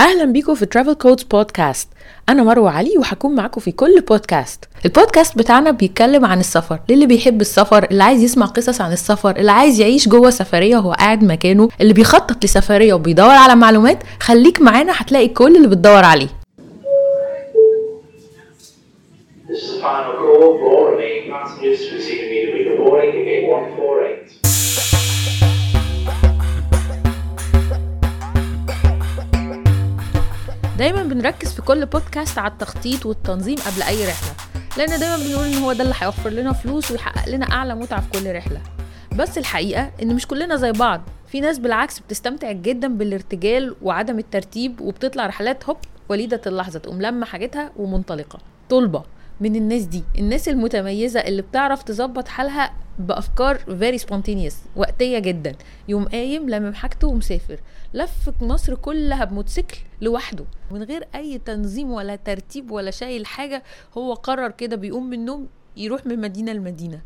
أهلا بيكم في ترافل كودز بودكاست أنا مروة علي وهكون معاكم في كل بودكاست البودكاست بتاعنا بيتكلم عن السفر. للي بيحب السفر اللي عايز يسمع قصص عن السفر اللي عايز يعيش جوه سفرية وهو قاعد مكانه اللي بيخطط لسفرية وبيدور على معلومات خليك معانا هتلاقي كل اللي بتدور عليه. This is final call. Passengers boarding gate 148. دايما بنركز في كل بودكاست على التخطيط والتنظيم قبل أي رحلة لأن دايما بنقول إن هو ده اللي هيوفر لنا فلوس ويحقق لنا أعلى متعة في كل رحلة. بس الحقيقة إن مش كلنا زي بعض. في ناس بالعكس بتستمتع جدا بالارتجال وعدم الترتيب وبتطلع رحلات هوب وليدة اللحظة تقوم لما حاجتها ومنطلقة. طلبة. من الناس دي. الناس المتميزة اللي بتعرف تظبط حالها بأفكار very spontaneous وقتية جدا. يوم قايم لمم حاجته ومسافر. لف مصر كلها بموتوسيكل لوحده. من غير أي تنظيم ولا ترتيب ولا شايل حاجة هو قرر كده بيقوم من النوم يروح من مدينة لمدينة.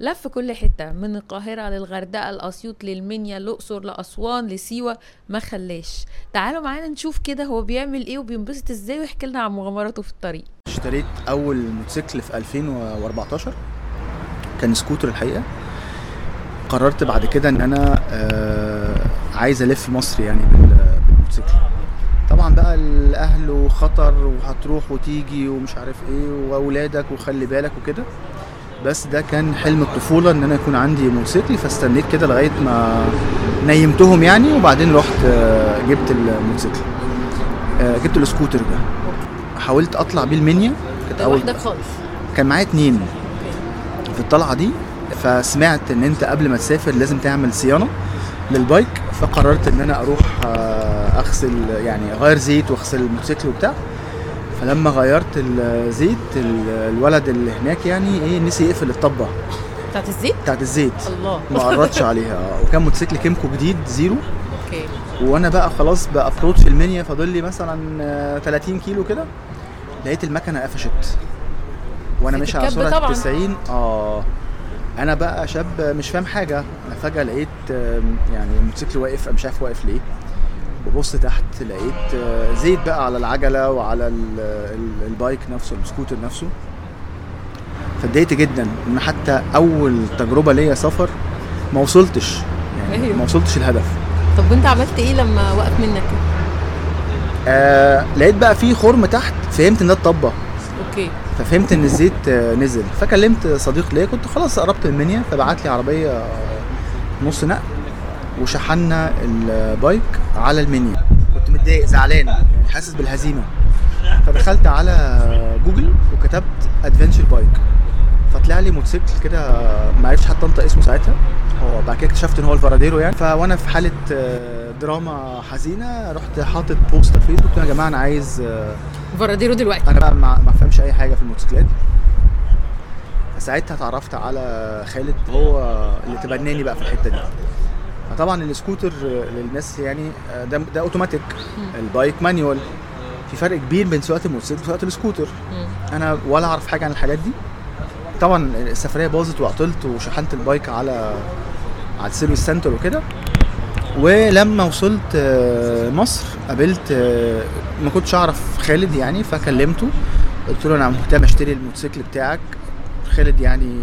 لف كل حتة من القاهرة للغردقة لأسيوط للمنيا الأقصر لأسوان لسيوة. ما خلاش. تعالوا معانا نشوف كده هو بيعمل إيه وبينبسط إزاي ويحكي لنا عن مغامراته في الطريق. اشتريت أول موتوسيكل في 2014 كان سكوتر الحقيقة. قررت بعد كده إن أنا آه، عايز ألف مصر يعني بال- بالموتوسيكل. طبعا بقى الأهل وخطر وهتروح وتيجي ومش عارف إيه وأولادك وخلي بالك وكده. بس ده كان حلم الطفولة إن أنا يكون عندي موتوسيكل فاستنيت كده لغاية ما نيمتهم يعني وبعدين رحت آه، جبت الموتوسيكل آه، جبت السكوتر ده. حاولت أطلع بيه المنيا كانت أول لوحدك خالص؟ كان معايا اتنين في الطلعة دي فسمعت إن أنت قبل ما تسافر لازم تعمل صيانة لل bike فقررت إن أنا أروح آه، أغسل يعني أغير زيت وأغسل الموتوسيكل وبتاع. فلما غيرت الزيت ال- الولد اللي هناك يعني إيه نسي يقفل الطبة. بتاعت الزيت؟ بتاعت الزيت. الله. ما قرطش عليها. آه، وكان موتوسيكل Kymco جديد zero. okay. وأنا بقى خلاص ب approach في المنيا فاضل لي مثلا آه، 30 كيلو كده. لقيت المكنة قفشت. وأنا ماشي على سرعة طبعاً. 90 آه. أنا بقى شاب مش فاهم حاجة. أنا فجأة لقيت يعني الموتوسيكل واقف مش عارف واقف ليه. ببص تحت لقيت آه، زيت بقى على العجلة وعلى ال- ال- ال bike نفسه السكوتر نفسه. فاتضايقت جدا إن حتى أول تجربة ليا سفر ما وصلتش يعني أيوه. ما وصلتش الهدف. طب وأنت عملت إيه لما وقف منك؟ آه لقيت بقى في خرم تحت فهمت إن ده الطبه okay. ففهمت إن الزيت آه، نزل. فكلمت صديق ليا كنت خلاص قربت من المنيا فبعت لي عربية آه، نص نقل. وشحنا ال bike على المنيا كنت متضايق زعلان حاسس بالهزيمة. فدخلت على جوجل وكتبت adventure bike فطلع لي موتوسيكل كده ما عرفتش حتى انطق اسمه ساعتها. هو بعد كده اكتشفت إن هو ال Varadero يعني. فوأنا في حالة آه، دراما حزينة رحت حاطط post على الفيسبوك قلت يا جماعة أنا عايز آه، Varadero دلوقتي. أنا بقى ما ما فهمش أي حاجة في الموتوسيكلات. فساعتها اتعرفت على خالد هو اللي تبناني بقى في الحتة دي. فطبعا السكوتر للناس يعني ده ده أوتوماتيك. ال bike manual. في فرق كبير بين سواقة الموتوسيكل وسواقة السكوتر. أنا ولا أعرف حاجة عن الحاجات دي. طبعا السفرية باظت وعطلت وشحنت ال bike على على ال service center وكده. ولما وصلت آه، مصر قابلت آه، ما كنتش أعرف خالد يعني فكلمته. قلت له أنا مهتم أشتري الموتوسيكل بتاعك. خالد يعني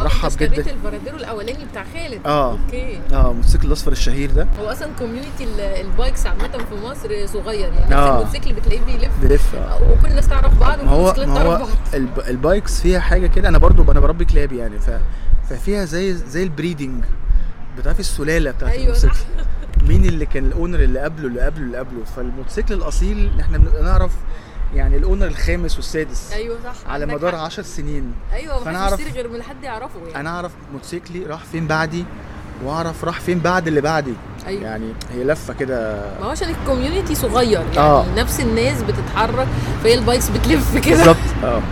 رحب جدا. ال Varadero الأولاني بتاع خالد. آه. okay. آه الموتوسيكل الأصفر الشهير ده. هو أصلا community ال bikes عامة في مصر صغير يعني آه. الموتوسيكل بتلاقيه بيلف. بيلف آه. وكل الناس تعرف بعض ما هو ما هو. ال bikes فيها حاجة كده أنا برضو أنا بربي كلاب يعني ف... ففيها زي زي ال breeding بتعرفي السلالة بتاعت أيوة. الموتوسيكل. مين اللي كان ال owner اللي قبله اللي قبله اللي قبله؟ فالموتوسيكل الأصيل إحنا بنبقى نعرف يعني ال owner الخامس والسادس أيوه صح. على مدار حق. 10 سنين. أيوه أعرف- يشتري غير من حد يعرفه يعني. أنا أعرف موتوسيكلي راح فين بعدي وأعرف راح فين بعد اللي بعدي. أيوه. يعني هي لفة كده. ما هو عشان ال community صغير يعني آه. نفس الناس بتتحرك فهي ال bikes بتلف كده. بالظبط آه.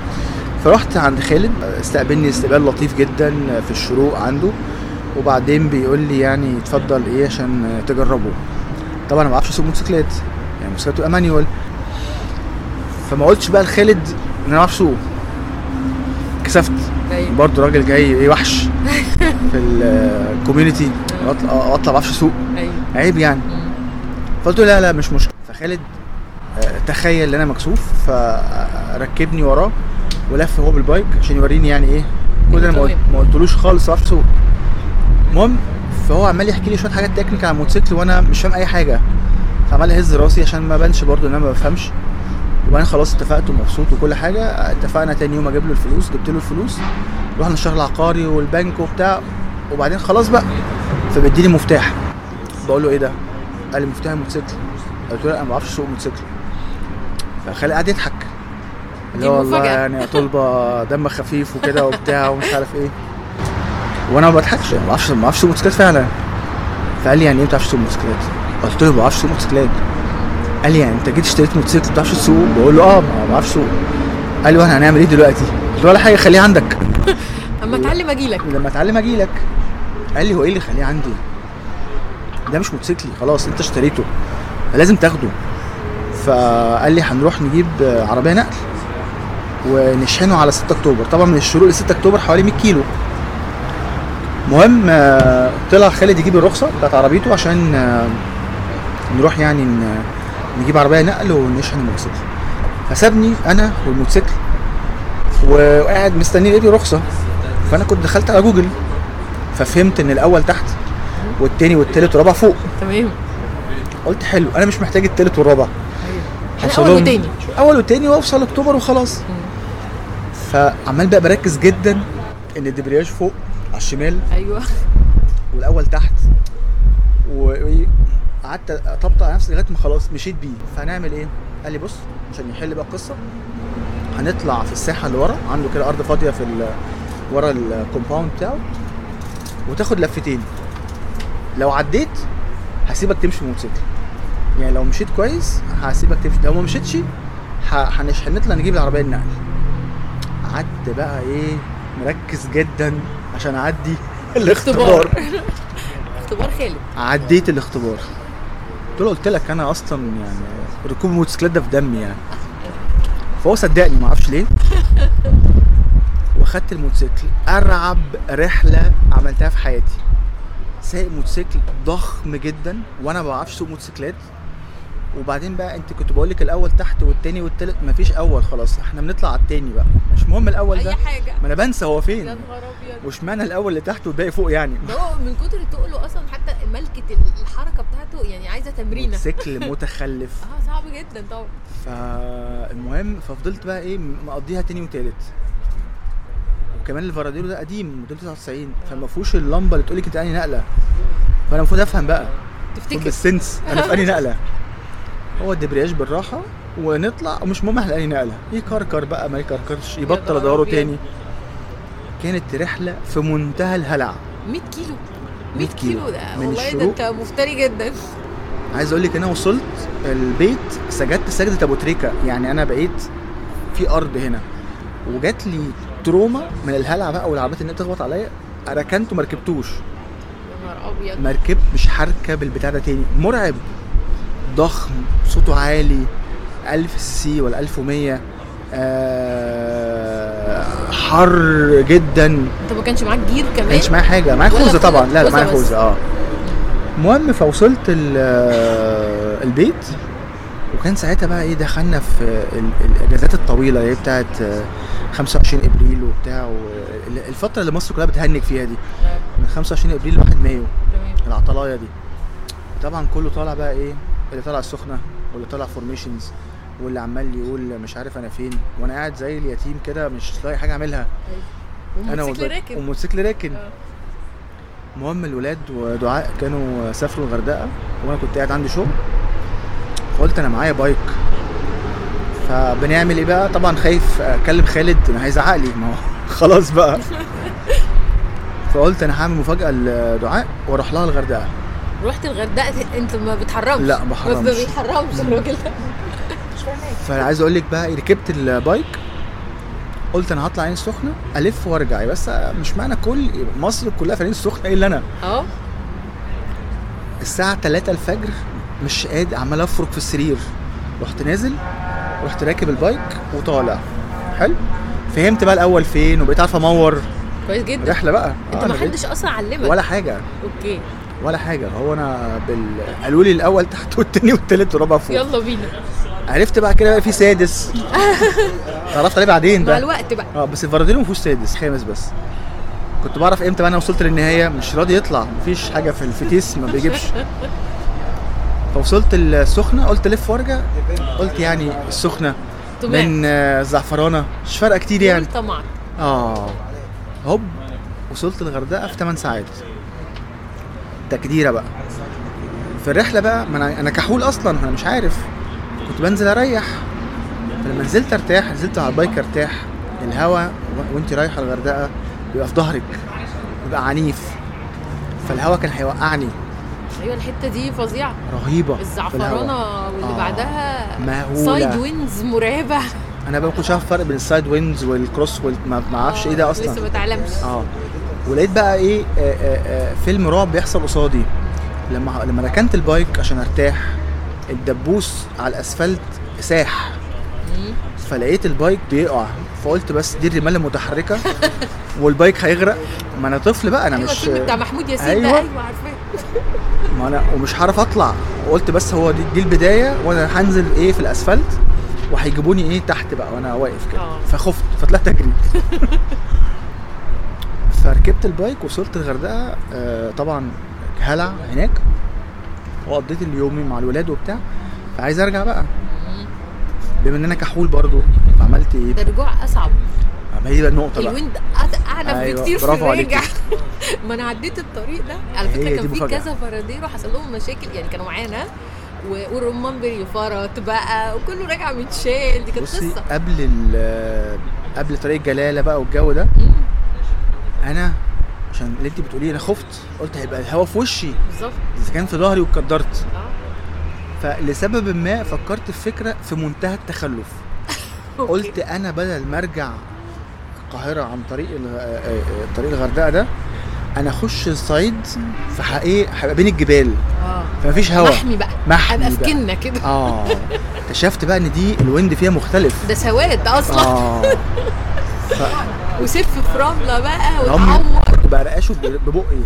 فرحت عند خالد استقبلني استقبال لطيف جدا في الشروق عنده وبعدين بيقول لي يعني اتفضل إيه عشان تجربه. طبعا أنا ما بعرفش أسوق موتوسيكلات يعني الموتوسيكلات بتبقى manual. فما قلتش بقى لخالد إن أنا أسوق. كسفت. أيوه برضه راجل جاي إيه وحش. في ال community اطلع ما بعرفش أسوق. أيوه. عيب يعني. فقلت له لا لا مش مشكلة. فخالد آه، تخيل إن أنا مكسوف فركبني وراه ولف هو بال bike عشان يوريني يعني إيه. كل أنا ما قلت- ما قلتلوش خالص ما أعرفش أسوق. المهم فهو عمال يحكي لي شوية حاجات technical على الموتوسيكل وأنا مش فاهم أي حاجة. فعمال اهز راسي عشان ما بانش برضه إن أنا ما بفهمش. وبعدين خلاص اتفقت ومبسوط وكل حاجة. اتفقنا تاني يوم أجيب له الفلوس جبت له الفلوس رحنا الشهر العقاري والبنك وبتاع. وبعدين خلاص بقى فبيديني مفتاح. بقول له إيه ده؟ قال لي مفتاح الموتوسيكل. قلت له أنا ما بعرفش أسوق موتوسيكل. فخالي قعد يضحك. اللي هو والله. يعني يا طلبة دم خفيف وكده وبتاع ومش عارف إيه. وأنا ما بضحكش ما بعرفش ما بعرفش موتوسيكلات فعلا. فقال لي يعني إيه ما بتعرفش تسوق موتوسيكلات؟ قلت له ما بعرفش أسوق موتوسيكلات. قال لي يعني انت جيت اشتريت موتوسيكل ما بتعرفش تسوق؟ بقول له آه ما بعرفش اسوق. قال لي وإحنا هنعمل إيه دلوقتي؟ قلت له ولا حاجة خليه عندك. أما اتعلم أجيلك. لما اتعلم أجي لك قال لي هو إيه اللي يخليه عندي؟ ده مش موتوسيكلي خلاص أنت اشتريته. لازم تاخده. فقال لي هنروح نجيب عربية نقل ونشحنه على 6 أكتوبر. طبعا من الشروق ل 6 أكتوبر حوالي 100 كيلو. المهم آه، طلع خالد يجيب الرخصة بتاعت عربيته عشان آه، نروح يعني نجيب عربية نقل ونشحن الموتوسيكل. فسابني أنا والموتوسيكل وقاعد مستني لقيت رخصة. فأنا كنت دخلت على جوجل ففهمت إن الأول تحت والتاني والتالت والرابع فوق. تمام. قلت حلو أنا مش محتاج التالت والرابع. هوصل أول وتاني أول وتاني وأوصل أكتوبر وخلاص. فعمال بقى بركز جدا إن الدبرياج فوق على الشمال. أيوه. والأول تحت وقعدت اطبطق على نفسي لغاية ما خلاص مشيت بيه. فهنعمل إيه؟ قال لي بص عشان يحل بقى القصة هنطلع في الساحة اللي ورا عنده كده أرض فاضية في ورا الكومباوند بتاعه وتاخد لفتين. لو عديت هسيبك تمشي موتوسيكل يعني لو مشيت كويس هسيبك تمشي. لو ما مشيتش ه- هنش هنطلع نجيب العربية النقل. قعدت بقى إيه مركز جدا عشان أعدي الاختبار. اختبار. خالد عديت الاختبار. قلت له قلت لك أنا أصلا يعني ركوب الموتوسيكلات ده في دمي يعني. فهو صدقني ما أعرفش ليه. وأخدت الموتوسيكل أرعب رحلة عملتها في حياتي. سايق موتوسيكل ضخم جدا وأنا ما بعرفش أسوق موتوسيكلات. وبعدين بقى انت كنت بقول لك الأول تحت والتاني والتالت مفيش أول خلاص إحنا بنطلع على التاني بقى مش مهم الأول ده. اي حاجة. ما أنا بنسى هو يا فين نهار أبيض. واشمعنى الأول اللي تحت والباقي فوق يعني؟ من كتر تقله أصلا حتى ملكة الحركة بتاعته يعني عايزة تمرينة. موتوسيكل متخلف. آه صعب جدا طبعا. فالمهم ففضلت بقى إيه مقضيها تاني وتالت. وكمان الفراديرو ده قديم موديل 99 فما فيهوش اللمبة اللي تقول لك أنت أنهي نقلة. فأنا المفروض أفهم بقى. تفتكر؟ بالسنس أنا في أنهي نقلة. هو الدبرياج بالراحة ونطلع ومش مهم إحنا انهي نقلة. يكركر بقى ما يكركرش يبطل ادوره أبيض. تاني. كانت رحلة في منتهى الهلع. 100 كيلو. 100 100 كيلو ده. من والله ده. أنت مفتري جدا. عايز أقول لك أنا وصلت البيت سجدت سجدة أبو تريكة. يعني أنا بقيت في أرض هنا. وجات لي تروما من الهلع بقى والعربيات انها تخبط عليا. ركنته ما ركبتوش. يا نهار أبيض. ما ركبت مش هركب البتاع ده تاني. مرعب. ضخم صوته عالي 1000 سي ولا 1100 آه حر جدا. انت ما كانش معاك gear ما كمان كانش معايا حاجة. معايا خوذة خوذة؟ طبعا. لا لا معايا. خوذة آه. المهم فوصلت آه، البيت. وكان ساعتها بقى إيه دخلنا في ال- الإجازات الطويلة اللي هي بتاعت آه، 25 إبريل وبتاع. الفترة اللي مصر كلها بتهنج فيها دي. من 25 إبريل ل 1 مايو العطلة دي. طبعا كله طالع بقى إيه اللي طالع السخنه واللي طالع formations واللي عمال يقول مش عارف أنا فين. وأنا قاعد زي اليتيم كده مش لاقي حاجة أعملها. أنا راكب. وموتوسيكل راكن آه. المهم الولاد ودعاء كانوا سافروا الغردقة وأنا كنت قاعد عندي شغل. فقلت أنا معايا بايك فبنعمل إيه بقى؟ طبعا خايف أكلم خالد أنا هيزعق لي. ما هو خلاص بقى. فقلت أنا هعمل مفاجأة لدعاء وأروح لها الغردقة. رحت الغردقة انت ما بتحرمش. لا، ما ما بحرمش. بيحرمش الراجل ده. مش فاهمك عايز أقول لك بقى إيه، ركبت ال bike قلت أنا هطلع عين السخنه ألف وأرجع. بس اشمعنى كل مصر كلها في عين السخنه الا أنا؟ آه. الساعة 3 الفجر مش قادر عمال أفرك في السرير. رحت نازل رحت راكب ال bike وطالع. حلو. فهمت بقى الأول فين وبقيت عارف أمور. كويس جدا. رحلة بقى. أنت آه، ما بقيت- حدش أصلا علمك. ولا حاجة. okay. ولا حاجة. هو أنا بال... قالوا لي الأول تحت والتاني والتالت والرابع فوق. يلا بينا. عرفت بقى كده بقى في سادس. اتعرفت عليه بعدين مع بقى الوقت بقى. آه بس الفراديرو ما فيهوش سادس خامس بس. كنت بعرف إمتى بقى أنا وصلت للنهاية؟ مش راضي يطلع. مفيش حاجة في الفتيس ما بيجيبش. فوصلت السخنة قلت الف وأرجع. قلت يعني السخنة. من آه، زعفرانة. مش فارقة كتير يعني. طمعا آه. هوب. وصلت الغردقة في 8 ساعات. تكديرة بقى. في الرحلة بقى ما أنا أنا كحول أصلا أنا مش عارف. كنت بنزل أريح. فلما نزلت أرتاح نزلت على البايك أرتاح. الهوا و- وانت رايحة الغردقة بيبقى في ظهرك بيبقى عنيف. فالهوا كان هيوقعني. أيوه الحتة دي فظيعة. رهيبة. الزعفرانة واللي آه. بعدها مهولة. side winds مرعبة. أنا بقى ما كنتش عارف الفرق بين ال side winds وال cross وال... ما ما أعرفش إيه ده أصلا. لسه ما تعلمش آه. ولقيت بقى إيه آه آه آه فيلم رعب بيحصل قصادي. لما لما ركنت ال bike عشان ارتاح الدبوس على الأسفلت ساح. فلقيت ال bike بيقع. فقلت بس دي الرمال المتحركة وال bike هيغرق. ما أنا طفل بقى أنا أيوه مش بتاع محمود ياسين أيوة. ده. أيوه. عارفاه. ما أنا ومش هعرف أطلع. وقلت بس هو دي, دي البداية وأنا هنزل إيه في الأسفلت وهيجيبوني إيه تحت بقى وأنا واقف كده. فخفت فطلعت أجري. فركبت ال bike وصلت الغردقة آه طبعا هلع هناك. وقضيت اليوم مع الولاد وبتاع. فعايز أرجع بقى. بما ان أنا كحول برضو فعملت إيه؟ الرجوع أصعب. ما هي بقى؟ النقطة بقى. ال wind اعنف أيوة، بكتير في. الراجع ما أنا عديت الطريق ده. على دي كان في. كذا فرادير وحصل لهم مشاكل يعني كانوا معانا. والرمان بيفرط بقى وكله راجع متشال. دي كانت قصة. قبل ال- قبل طريق الجلالة بقى والجو ده مم. أنا عشان اللي انت بتقوليه أنا خفت قلت هيبقى الهوا في وشي. بالظبط. إذا كان في ظهري واتقدرت آه. فلسبب ما فكرت في فكرة في منتهى التخلف. قلت أنا بدل ما أرجع القاهرة عن طريق الغ... آه، آه، طريق الغردقة ده أنا أخش الصعيد في حقيقة هيبقى بين الجبال. آه. فمفيش هوا. محمي بقى. محمي هبقى في كده. آه. اكتشفت بقى إن دي الويند فيها مختلف. ده سواد أصلا. آه. وسف في رمله بقى. وتعور. كنت برقشه ببقي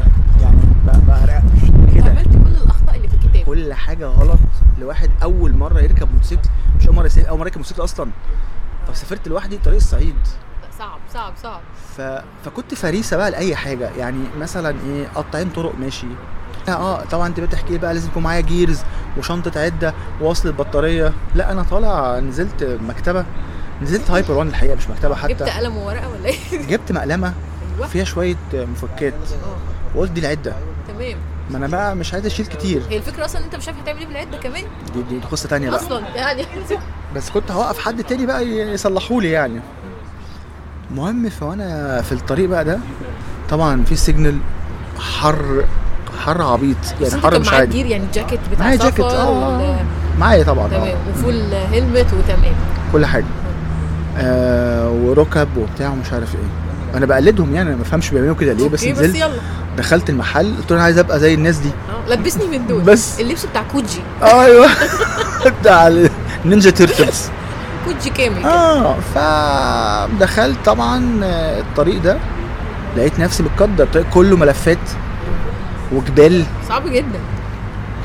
يعني. ب- برقش كده. عملت كل الأخطاء اللي في الكتاب. كل حاجة غلط لواحد أول مرة يركب موتوسيكل. مش أول مرة يسافر أول مرة يركب موتوسيكل أصلا. فسافرت لوحدي طريق الصعيد. صعب صعب صعب. ف... فكنت فريسة بقى لأي حاجة. يعني مثلا إيه قطعين طرق ماشي. آه طبعا أنت بتحكي لي بقى لازم يكون معايا gears وشنطة عدة ووصل البطاريه لا أنا طالع نزلت مكتبة. نزلت هايبر وان الحقيقة مش مكتبه جبت حتى قلم وورقة ولا إيه؟ جبت مقلمة أيوه. فيها شوية مفكات. آه. وقلت دي العدة. تمام. ما أنا بقى مش عايز أشيل كتير. هي الفكرة أصلا أنت مش عارف هتعمل إيه بالعدة كمان. دي, دي قصة تانية بقى. أصلا يعني. بس كنت هوقف حد تاني بقى يصلحوا لي يعني. المهم فوانا في الطريق بقى ده طبعا في سيجنال حر حر عبيط. يعني حر مش عادي. يعني جاكيت بتاع معايا جاكيت آه معايا طبعا تمام. آه. وفول هيلمت وتمام. كل حاجة. آه وركب وبتاع ومش عارف إيه. أنا بقلدهم يعني أنا ما بفهمش بيعملوا كده ليه بس بس نزلت يلا. دخلت المحل قلت له أنا عايز أبقى زي الناس دي. آه لبسني من دول. بس. اللبس بتاع كوجي. أيوه. بتاع النينجا تيرتلز كوجي كامل آه فدخلت طبعا آه، الطريق ده. لقيت نفسي متقدر الطريق كله ملفات وجبال. صعب جدا.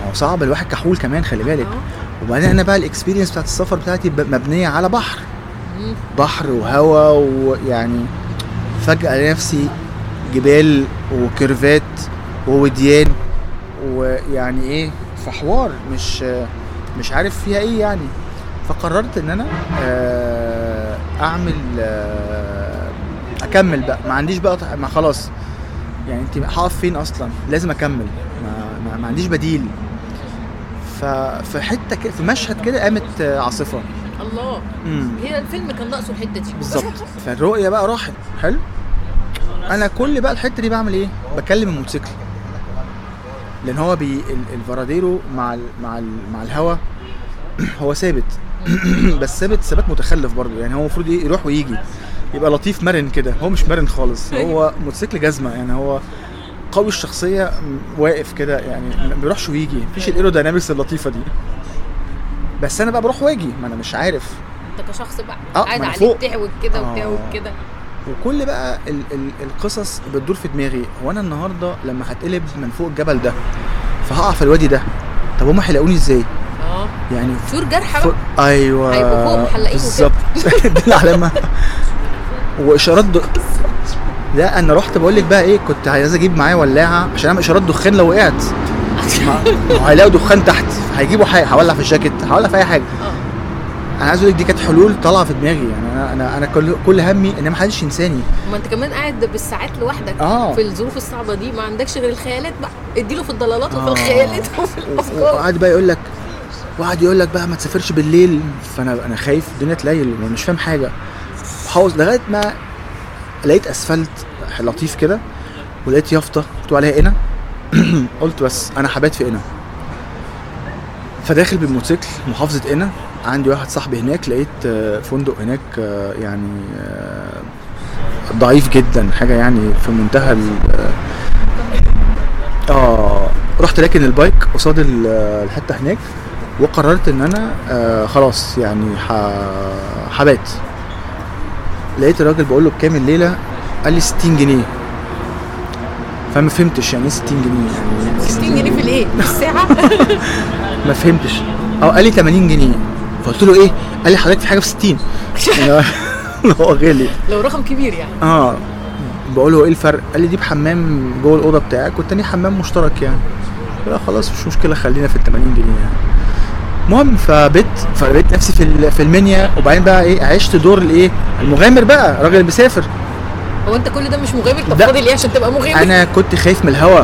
هو صعب الواحد كحول كمان خلي بالك. آه. وبعدين أنا بقى ال experience بتاعت السفر بتاعتي مبنية على بحر. بحر وهوا ويعني فجأة نفسي جبال وكيرفات ووديان ويعني إيه في حوار مش مش عارف فيها إيه يعني. فقررت إن أنا آه، أعمل آه، أكمل بقى. ما عنديش بقى ما خلاص. يعني أنت هقف فين أصلا؟ لازم أكمل. ما, ما, ما عنديش بديل. ففي حتة كده في مشهد كده قامت عاصفة. الله. امم هي الفيلم كان ناقصه الحتة دي. بالظبط. فالرؤية بقى راحت. حلو. أنا كل بقى الحتة دي بعمل إيه؟ بكلم الموتوسيكل. لأن هو بي ال- الفراديرو مع ال مع ال مع الهوا هو ثابت. بس ثابت ثبات متخلف برضه. يعني هو المفروض يروح ويجي. يبقى لطيف مرن كده. هو مش مرن خالص. هو موتوسيكل جزمة. يعني هو قوي الشخصية واقف كده. يعني ما بيروحش ويجي. مفيش ال aerodynamics اللطيفة دي. بس أنا بقى بروح وأجي. ما أنا مش عارف. أنت كشخص بقى آه، قاعد عليك. تعوج كده آه. وتعوج كده. وكل بقى ال ال القصص بتدور في دماغي. هو أنا النهارده لما هتقلب من فوق الجبل ده فهقع في الوادي ده. طب هما هيلاقوني إزاي؟ آه. يعني شهور جرح ف... بقى أيوه. هيبقوا فوق محلقين. بالظبط. دي العلامه وإشارات د... لا أنا رحت بقول لك بقى إيه كنت عايز أجيب معايا ولاعة عشان اعمل إشارات دخان لو وقعت. هيلاقوا دخان تحت. هيجيبوا حاجة. هولع في الجاكيت. هولع في أي حاجة. آه. أنا عايز أقول لك دي كانت حلول طالعة في دماغي. يعني أنا أنا أنا كل كل همي إن ما حدش ينساني. ما أنت كمان قاعد بالساعات لوحدك آه. في الظروف الصعبة دي. ما عندكش غير الخيالات بقى. اديله في الضلالات وفي آه. الخيالات وفي الأفكار. وقعد بقى يقول لك وقعد يقول لك بقى ما تسافرش بالليل. فانا أنا خايف. الدنيا تليل. ومش فاهم حاجة. بحاول لغاية ما لقيت أسفلت لطيف كده. ولقيت يافطة. مكتوب عليها قنا قلت بس أنا هبات في قنا فداخل بالموتوسيكل محافظة قنا عندي واحد صاحبي هناك لقيت آه، فندق هناك آه، يعني آه، ضعيف جدا حاجة يعني في منتهى ال- آه رحت راكن البايك قصاد ال- الحتة هناك وقررت إن أنا آه خلاص يعني ح- هبات لقيت الراجل بقول له بكام الليلة؟ قال لي 60 جنيه. فما فهمتش يعني إيه 60 جنيه يعني. 60 جنيه في الإيه؟ في الساعة؟ ما فهمتش. آه قال لي 80 جنيه. فقلت له إيه؟ قال لي حضرتك في حاجة في 60 يعني هو غالي لو رقم كبير يعني. آه. بقول له إيه الفرق؟ قال لي دي بحمام جوه الأوضة بتاعك والتاني حمام مشترك يعني. لا خلاص مش مشكلة خلينا في ال 80 جنيه يعني. المهم فبت فلقيت نفسي في في المنيا. وبعدين بقى إيه؟ عشت دور الإيه؟ المغامر بقى. الراجل اللي بيسافر هو انت كل ده مش مغامر طب. فاضل إيه عشان تبقى مغامر؟ أنا كنت خايف من الهوا.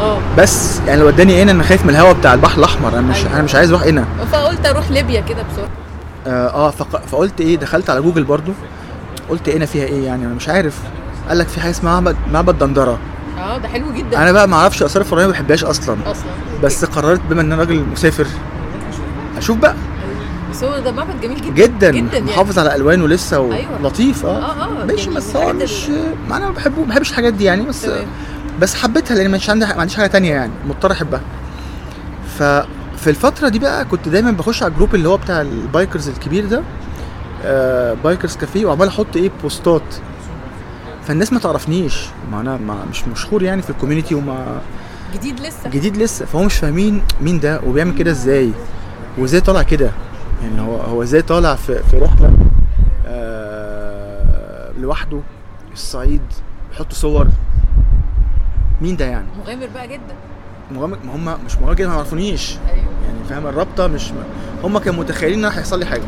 آه. بس يعني اللي وداني هنا أنا خايف من الهوا بتاع البحر الأحمر. أنا مش أيوة. أنا مش عايز أروح هنا. فقلت أروح ليبيا كده بسرعة. آه, آه فق... فقلت إيه دخلت على جوجل برضو. قلت هنا فيها إيه يعني؟ أنا مش عارف. قال لك في حاجة اسمها معبد معبد دندرة. آه ده حلو جدا. أنا بقى ما أعرفش آثار الفرعونية ما بحبهاش أصلا. أصلا. بس قررت بما ان أنا راجل مسافر. أشوف بقى. بس هو ده معبد جميل جدا. جدا, جدا يعني. محافظ على ألوانه لسه أيوة. ولطيف آه, آه، آه، ماشي بس هو مش ما أنا ما بحبه ما بحبش الحاجات دي يعني بس تمام. بس حبيتها لأن مش عندي ما عنديش حاجة تانية يعني مضطر أحبها. ففي الفترة دي بقى كنت دايما بخش على الجروب اللي هو بتاع ال bikers الكبير ده آه بايكرز كافيه وعمال أحط إيه بوستات. فالناس ما تعرفنيش. ما أنا ما مش مشهور يعني في الكوميونتي وما جديد لسه. جديد لسه. فهو مش فاهمين مين ده وبيعمل كده إزاي وإزاي طالع كده. يعني هو هو إزاي طالع في في رحلة آه لوحده الصعيد بيحط صور. مين ده يعني؟ مغامر بقى جدا. مغامر؟ ما هم مش مغامر كده ما يعرفونيش أيوه. يعني فاهم الرابطة مش هم كانوا متخيلين إن هيحصل لي حاجة.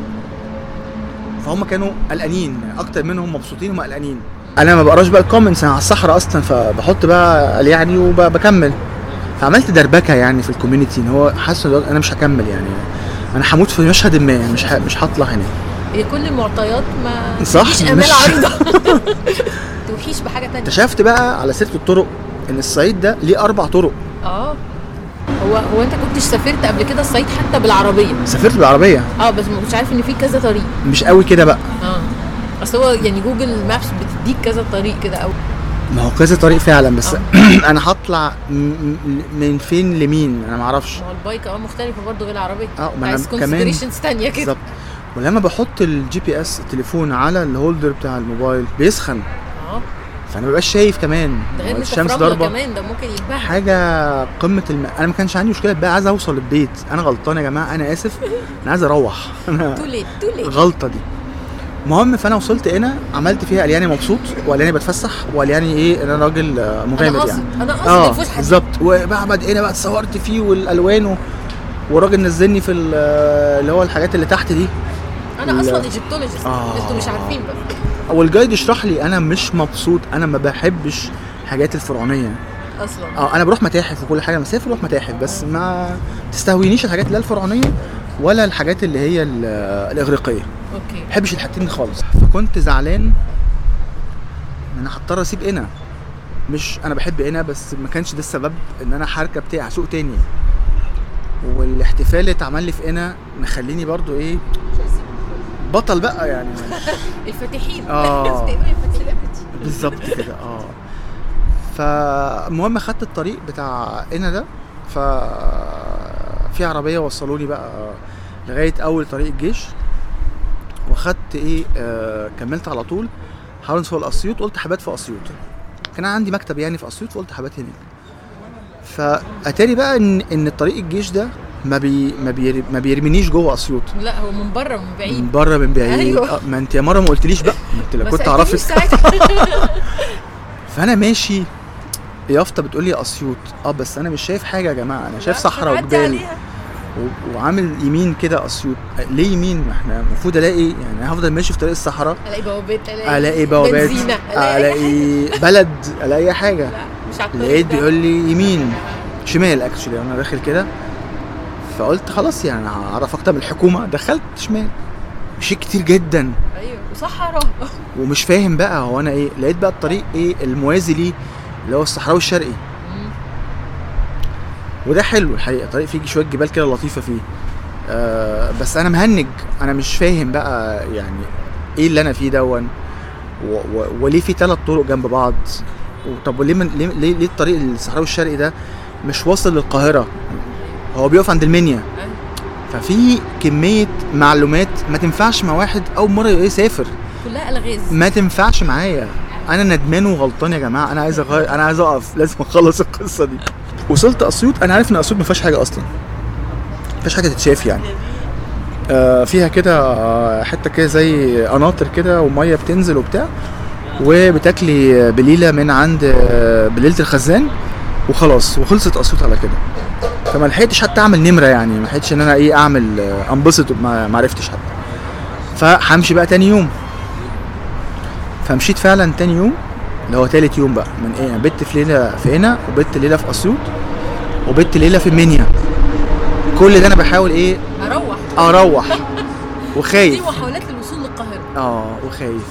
فهم كانوا قلقانين أكتر منهم مبسوطين هم قلقانين. أنا ما بقراش بقى ال comments أنا على الصحراء أصلا فبحط بقى قال يعني وبكمل فعملت دربكة يعني في ال community إن هو حاسس أنا مش هكمل يعني. أنا هموت في مشهد ما مش ه... مش هطلع هنا. هي كل المعطيات ما صح، تديش أمال مش- عريضه توحيش بحاجة تانية. اكتشفت بقى على سيرة الطرق إن الصعيد ده ليه أربع طرق. آه. هو هو أنت كنتش سافرت قبل كده الصعيد حتى بالعربية؟ سافرت بالعربية. آه بس ما كنتش عارف إن في كذا طريق. مش قوي كده بقى. آه. أصل هو يعني Google Maps بتديك كذا طريق كده أو ما هو كذا طريق فعلا بس أنا هطلع من فين لمين؟ أنا ما أعرفش. ما هو ال bike آه مختلفة برضه غير العربية. آه ما أنا كمان تانية كده. بالظبط. ولما بحط ال GPS التليفون على ال holder بتاع الموبايل بيسخن. آه. فأنا مبقاش شايف كمان. ده غير الشمس ضاربة. كمان ده ممكن يتبهدل. حاجة قمة الم... أنا ما كانش عندي مشكلة بقى عايز أوصل البيت. أنا غلطان يا جماعة أنا آسف. أنا عايز أروح. أنا غلطة دي. المهم فأنا وصلت هنا عملت فيها قال يعني مبسوط وقال يعني بتفسح وقال يعني إيه ان أنا راجل مغامر قاصد يعني. أنا قاصد آه بالظبط. وبعد هنا بقى اتصورت فيه والالوان و- والراجل نزلني في ال- اللي هو الحاجات اللي تحت دي. أنا أصلا لا. إيجيبتولوجيست آه. أنتوا مش عارفين بس. والجايد يشرح لي أنا مش مبسوط أنا ما بحبش الحاجات الفرعونية. أصلا. آه أنا بروح متاحف وكل حاجة مسافر بروح متاحف بس ما تستهوينيش الحاجات هي الفرعونية ولا الحاجات اللي هي ال- الإغريقية. أوكي. ما بحبش الحاجتين دي خالص. فكنت زعلان إن أنا هضطر أسيب هنا مش أنا بحب هنا بس ما كانش ده السبب إن أنا هركب تاني هسوق تاني. والاحتفال اللي اتعمل لي في هنا مخليني برضو إيه بطل بقى يعني. الفاتحين. الفاتحين. بالظبط كده آه. فالمهم خدت الطريق بتاع هنا ده ف في عربية وصلوني بقى لغاية أول طريق الجيش. وخدت إيه آه كملت على طول. حاول نوصل لاسيوط قلت حبات في أسيوط. كان عندي مكتب يعني في أسيوط فقلت حبات هناك فأتاري بقى إن إن الطريق الجيش ده ما بي ما, بير ما بيرمينيش جوه أسيوط. لا هو من بره من من بعيد بره من بعيد. أيوة. آه، ما أنت يا مرة ما قلتليش بقى. ما انت لو كنت ساعتها. فأنا ماشي. يافطة بتقول لي أسيوط. آه بس أنا مش شايف حاجة يا جماعة. أنا شايف صحراء وجبال. وعامل يمين كده أسيوط. ليه يمين؟ ما إحنا المفروض ألاقي يعني هفضل ماشي في طريق الصحراء. ألاقي بوابات ألاقي ألاقي بوابات ألاقي بلد ألاقي حاجة. لا مش لقيت. بيقول لي يمين. شمال اكشلي أنا داخل كده. فقلت خلاص يعني هعرف أكتر من الحكومة. دخلت شمال. مشيت كتير جدا. أيوه وصحراء ومش فاهم بقى هو أنا إيه. لقيت بقى الطريق إيه الموازي ليه اللي هو الصحراوي الشرقي. وده حلو الحقيقة طريق فيه شوية جبال كده لطيفة فيه. آه بس أنا مهنج أنا مش فاهم بقى يعني إيه اللي أنا فيه دون. وليه في ثلاث طرق جنب بعض؟ طب وليه من ليه, ليه, ليه الطريق الصحراوي الشرقي ده مش واصل للقاهرة؟ هو بيقف عند المنيا. ففي كمية معلومات ما تنفعش مع واحد أول مرة يسافر. كلها ألغاز. ما تنفعش معايا. أنا ندمان وغلطان يا جماعة. أنا عايز أغير أنا عايز أقف. لازم أخلص القصة دي. وصلت أسيوط أنا عارف إن أسيوط ما فيهاش حاجة أصلا. ما فيهاش حاجة تتشاف يعني. آه فيها كده آه، حتة كده زي قناطر كده ومية بتنزل وبتاع وبتاكلي بليلة من عند آه، بليلة الخزان وخلاص وخلصت أسيوط على كده. فما لحقتش حتى أعمل نمرة يعني ما لحقتش إن أنا إيه أعمل آه، أنبسط ما عرفتش حتى. فهمشي بقى تاني يوم. فمشيت فعلا تاني يوم اللي هو تالت يوم بقى. من إيه؟ بت في ليلة في هنا وبت ليلة في أسيوط وبت ليلة في المنيا كل ده أنا بحاول إيه؟ أروح. أروح. دي وخايف محاولات للوصول للقاهرة. آه وخايف.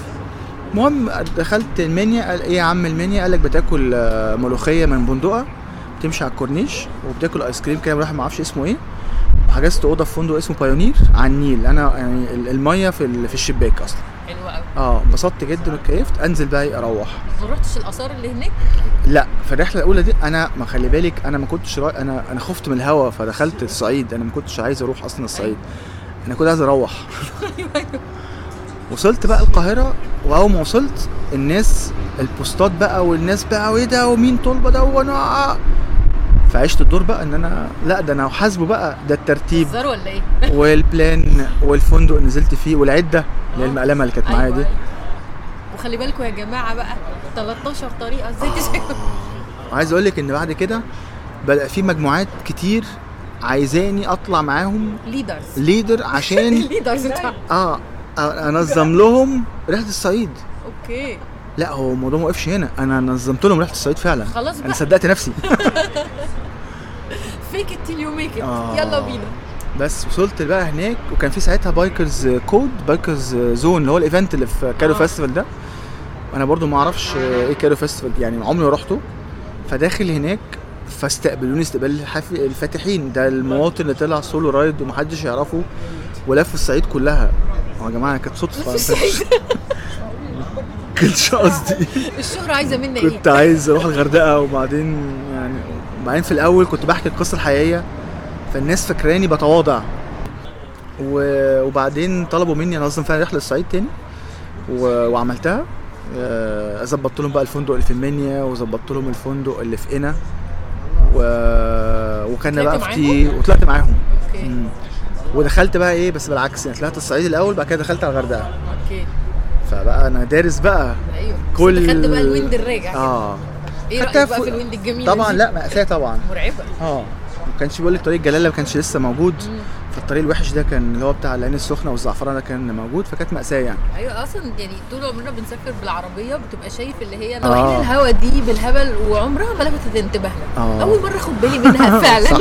المهم دخلت المنيا قال إيه يا عم المنيا قال لك بتاكل آه، ملوخية من بندقة بتمشي على الكورنيش وبتاكل ice cream كده ما أعرفش اسمه إيه. وحجزت أوضة في فندق اسمه Pioneer على النيل. أنا يعني ال- المية في في الشباك أصلا. حلوة قوي آه انبسطت جدا واتكيفت. انزل بقى إيه أروح. ما رحتش الآثار اللي هناك؟ لا في الرحلة الأولى دي أنا ما خلي بالك أنا ما كنتش را... أنا أنا خفت من الهوا فدخلت الصعيد. أنا ما كنتش عايز أروح أصلا الصعيد. أنا كنت عايز أروح. وصلت بقى القاهرة وأول ما وصلت الناس البوستات بقى والناس بقى وايه ده ومين طلبه ده؟ وأنا فعشت الدور بقى إن أنا لأ ده أنا حاسبه بقى ده الترتيب. ولا إيه؟ والبلان والفندق اللي نزلت فيه والعدة اللي هي المقلمة اللي كانت معايا أيوة، دي. أيوة. وخلي بالكم يا جماعة بقى 13 طريقة إزاي تسافر وعايز أقول لك إن بعد كده بدا في مجموعات كتير عايزاني أطلع معاهم leaders leader عشان بتاع. آه أنظم لهم رحلة الصعيد. okay. لأ هو الموضوع ما وقفش هنا. أنا نظمت لهم رحلة الصعيد فعلا. خلاص أنا بقى. صدقت نفسي. fake it till you make آه. يلا بينا. بس وصلت بقى هناك وكان في ساعتها Bikers Code Bikers Zone اللي هو ال event اللي في Cairo آه. festival ده. أنا برضو ما أعرفش إيه Cairo festival يعني عمري ما رحته فداخل هناك فاستقبلوني استقبال الفاتحين. ده المواطن اللي طلع سولو رايد ومحدش يعرفه ولف الصعيد كلها. هو يا جماعة كانت صدفة. كنتش قصدي. الشهرة عايزة منا إيه؟ كنت عايز أروح الغردقة وبعدين وبعدين في الأول كنت بحكي القصة الحقيقية فالناس فاكراني بتواضع. وبعدين طلبوا مني انظم فعلا رحلة الصعيد تاني. وعملتها. آه، ظبطت لهم بقى الفندق اللي في المنيا وظبطت لهم الفندق اللي في قنا و... وكان بقى في تي وطلعت معاهم. okay. ودخلت بقى إيه بس بالعكس يعني طلعت الصعيد الأول بعد كده دخلت على الغردقة. okay. فبقى أنا دارس بقى أيوه. كل خدت بقى ال wind الراجع. آه. إيه فوق- في ال wind الجميل طبعا لا مأساة طبعا. مرعبة. آه ما كانش بيقول لي طريق جلاله ما كانش لسه موجود فالطريق الوحش ده كان اللي هو بتاع العين السخنة والزعفرانه كان موجود فكانت مأساة يعني. أيوه أصلا يعني طول عمرنا بنسافر بالعربية بتبقى شايف اللي هي آه. نواحي الهوا دي بالهبل وعمرها ما لفتت انتباهنا. آه. أول مرة اخد بالي منها فعلا.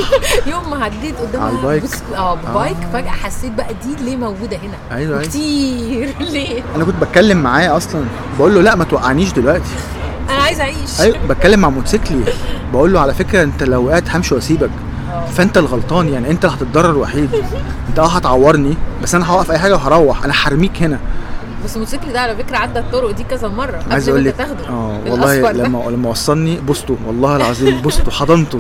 يوم ما عديت قدامها على ال bike. آه bike آه. فجأة حسيت بقى دي ليه موجودة هنا؟ أيوه أيوه. كتير ليه؟ أنا كنت بتكلم معاه أصلا بقول له لا ما توقعنيش دلوقتي. أنا عايزه أعيش. أيوه بتكلم مع موتوسيكلي بقول له على فكرة أنت لو وقعت همشي وأسيبك. فأنت الغلطان يعني أنت اللي هتتضرر وحيد أنت آه هتعورني بس أنا هوقف أي حاجة وهروح. أنا هرميك هنا. بس الموتوسيكل ده على فكرة عدى الطرق دي كذا مرة. قبل عايز أقول لك تاخده. آه والله. لما لما وصلني بوسته والله العظيم بوسته حضنته.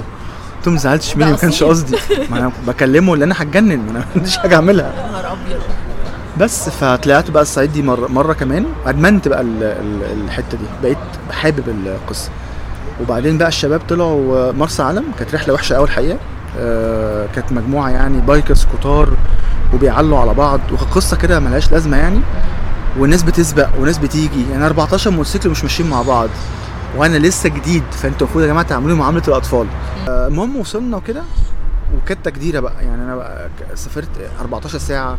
قلت له ما زعلتش مني ما كانش. قصدي. ما أنا بكلمه لأن أنا هتجنن. ما أنا ما عنديش حاجة أعملها. يا نهار أبيض. بس فطلعت بقى الصعيد دي مره مرة كمان. ادمنت بقى ال- ال- الحتة دي. بقيت حابب القصة. وبعدين بقى الشباب طلعوا مرسى علم. كانت رحلة وحشة قوي الحقيقة. آه كانت مجموعة يعني بايكرز كتار وبيعلوا على بعض. وكانت قصه كده ملهاش لازمة يعني. والناس بتسبق وناس بتيجي. يعني 14 موتوسيكل مش ماشيين مع بعض. وأنا لسه جديد. فأنتوا المفروض يا جماعة تعملوا معاملة الأطفال. آه، المهم وصلنا وكده. وكانت تجديرة بقى. يعني أنا بقى سافرت 14 ساعة.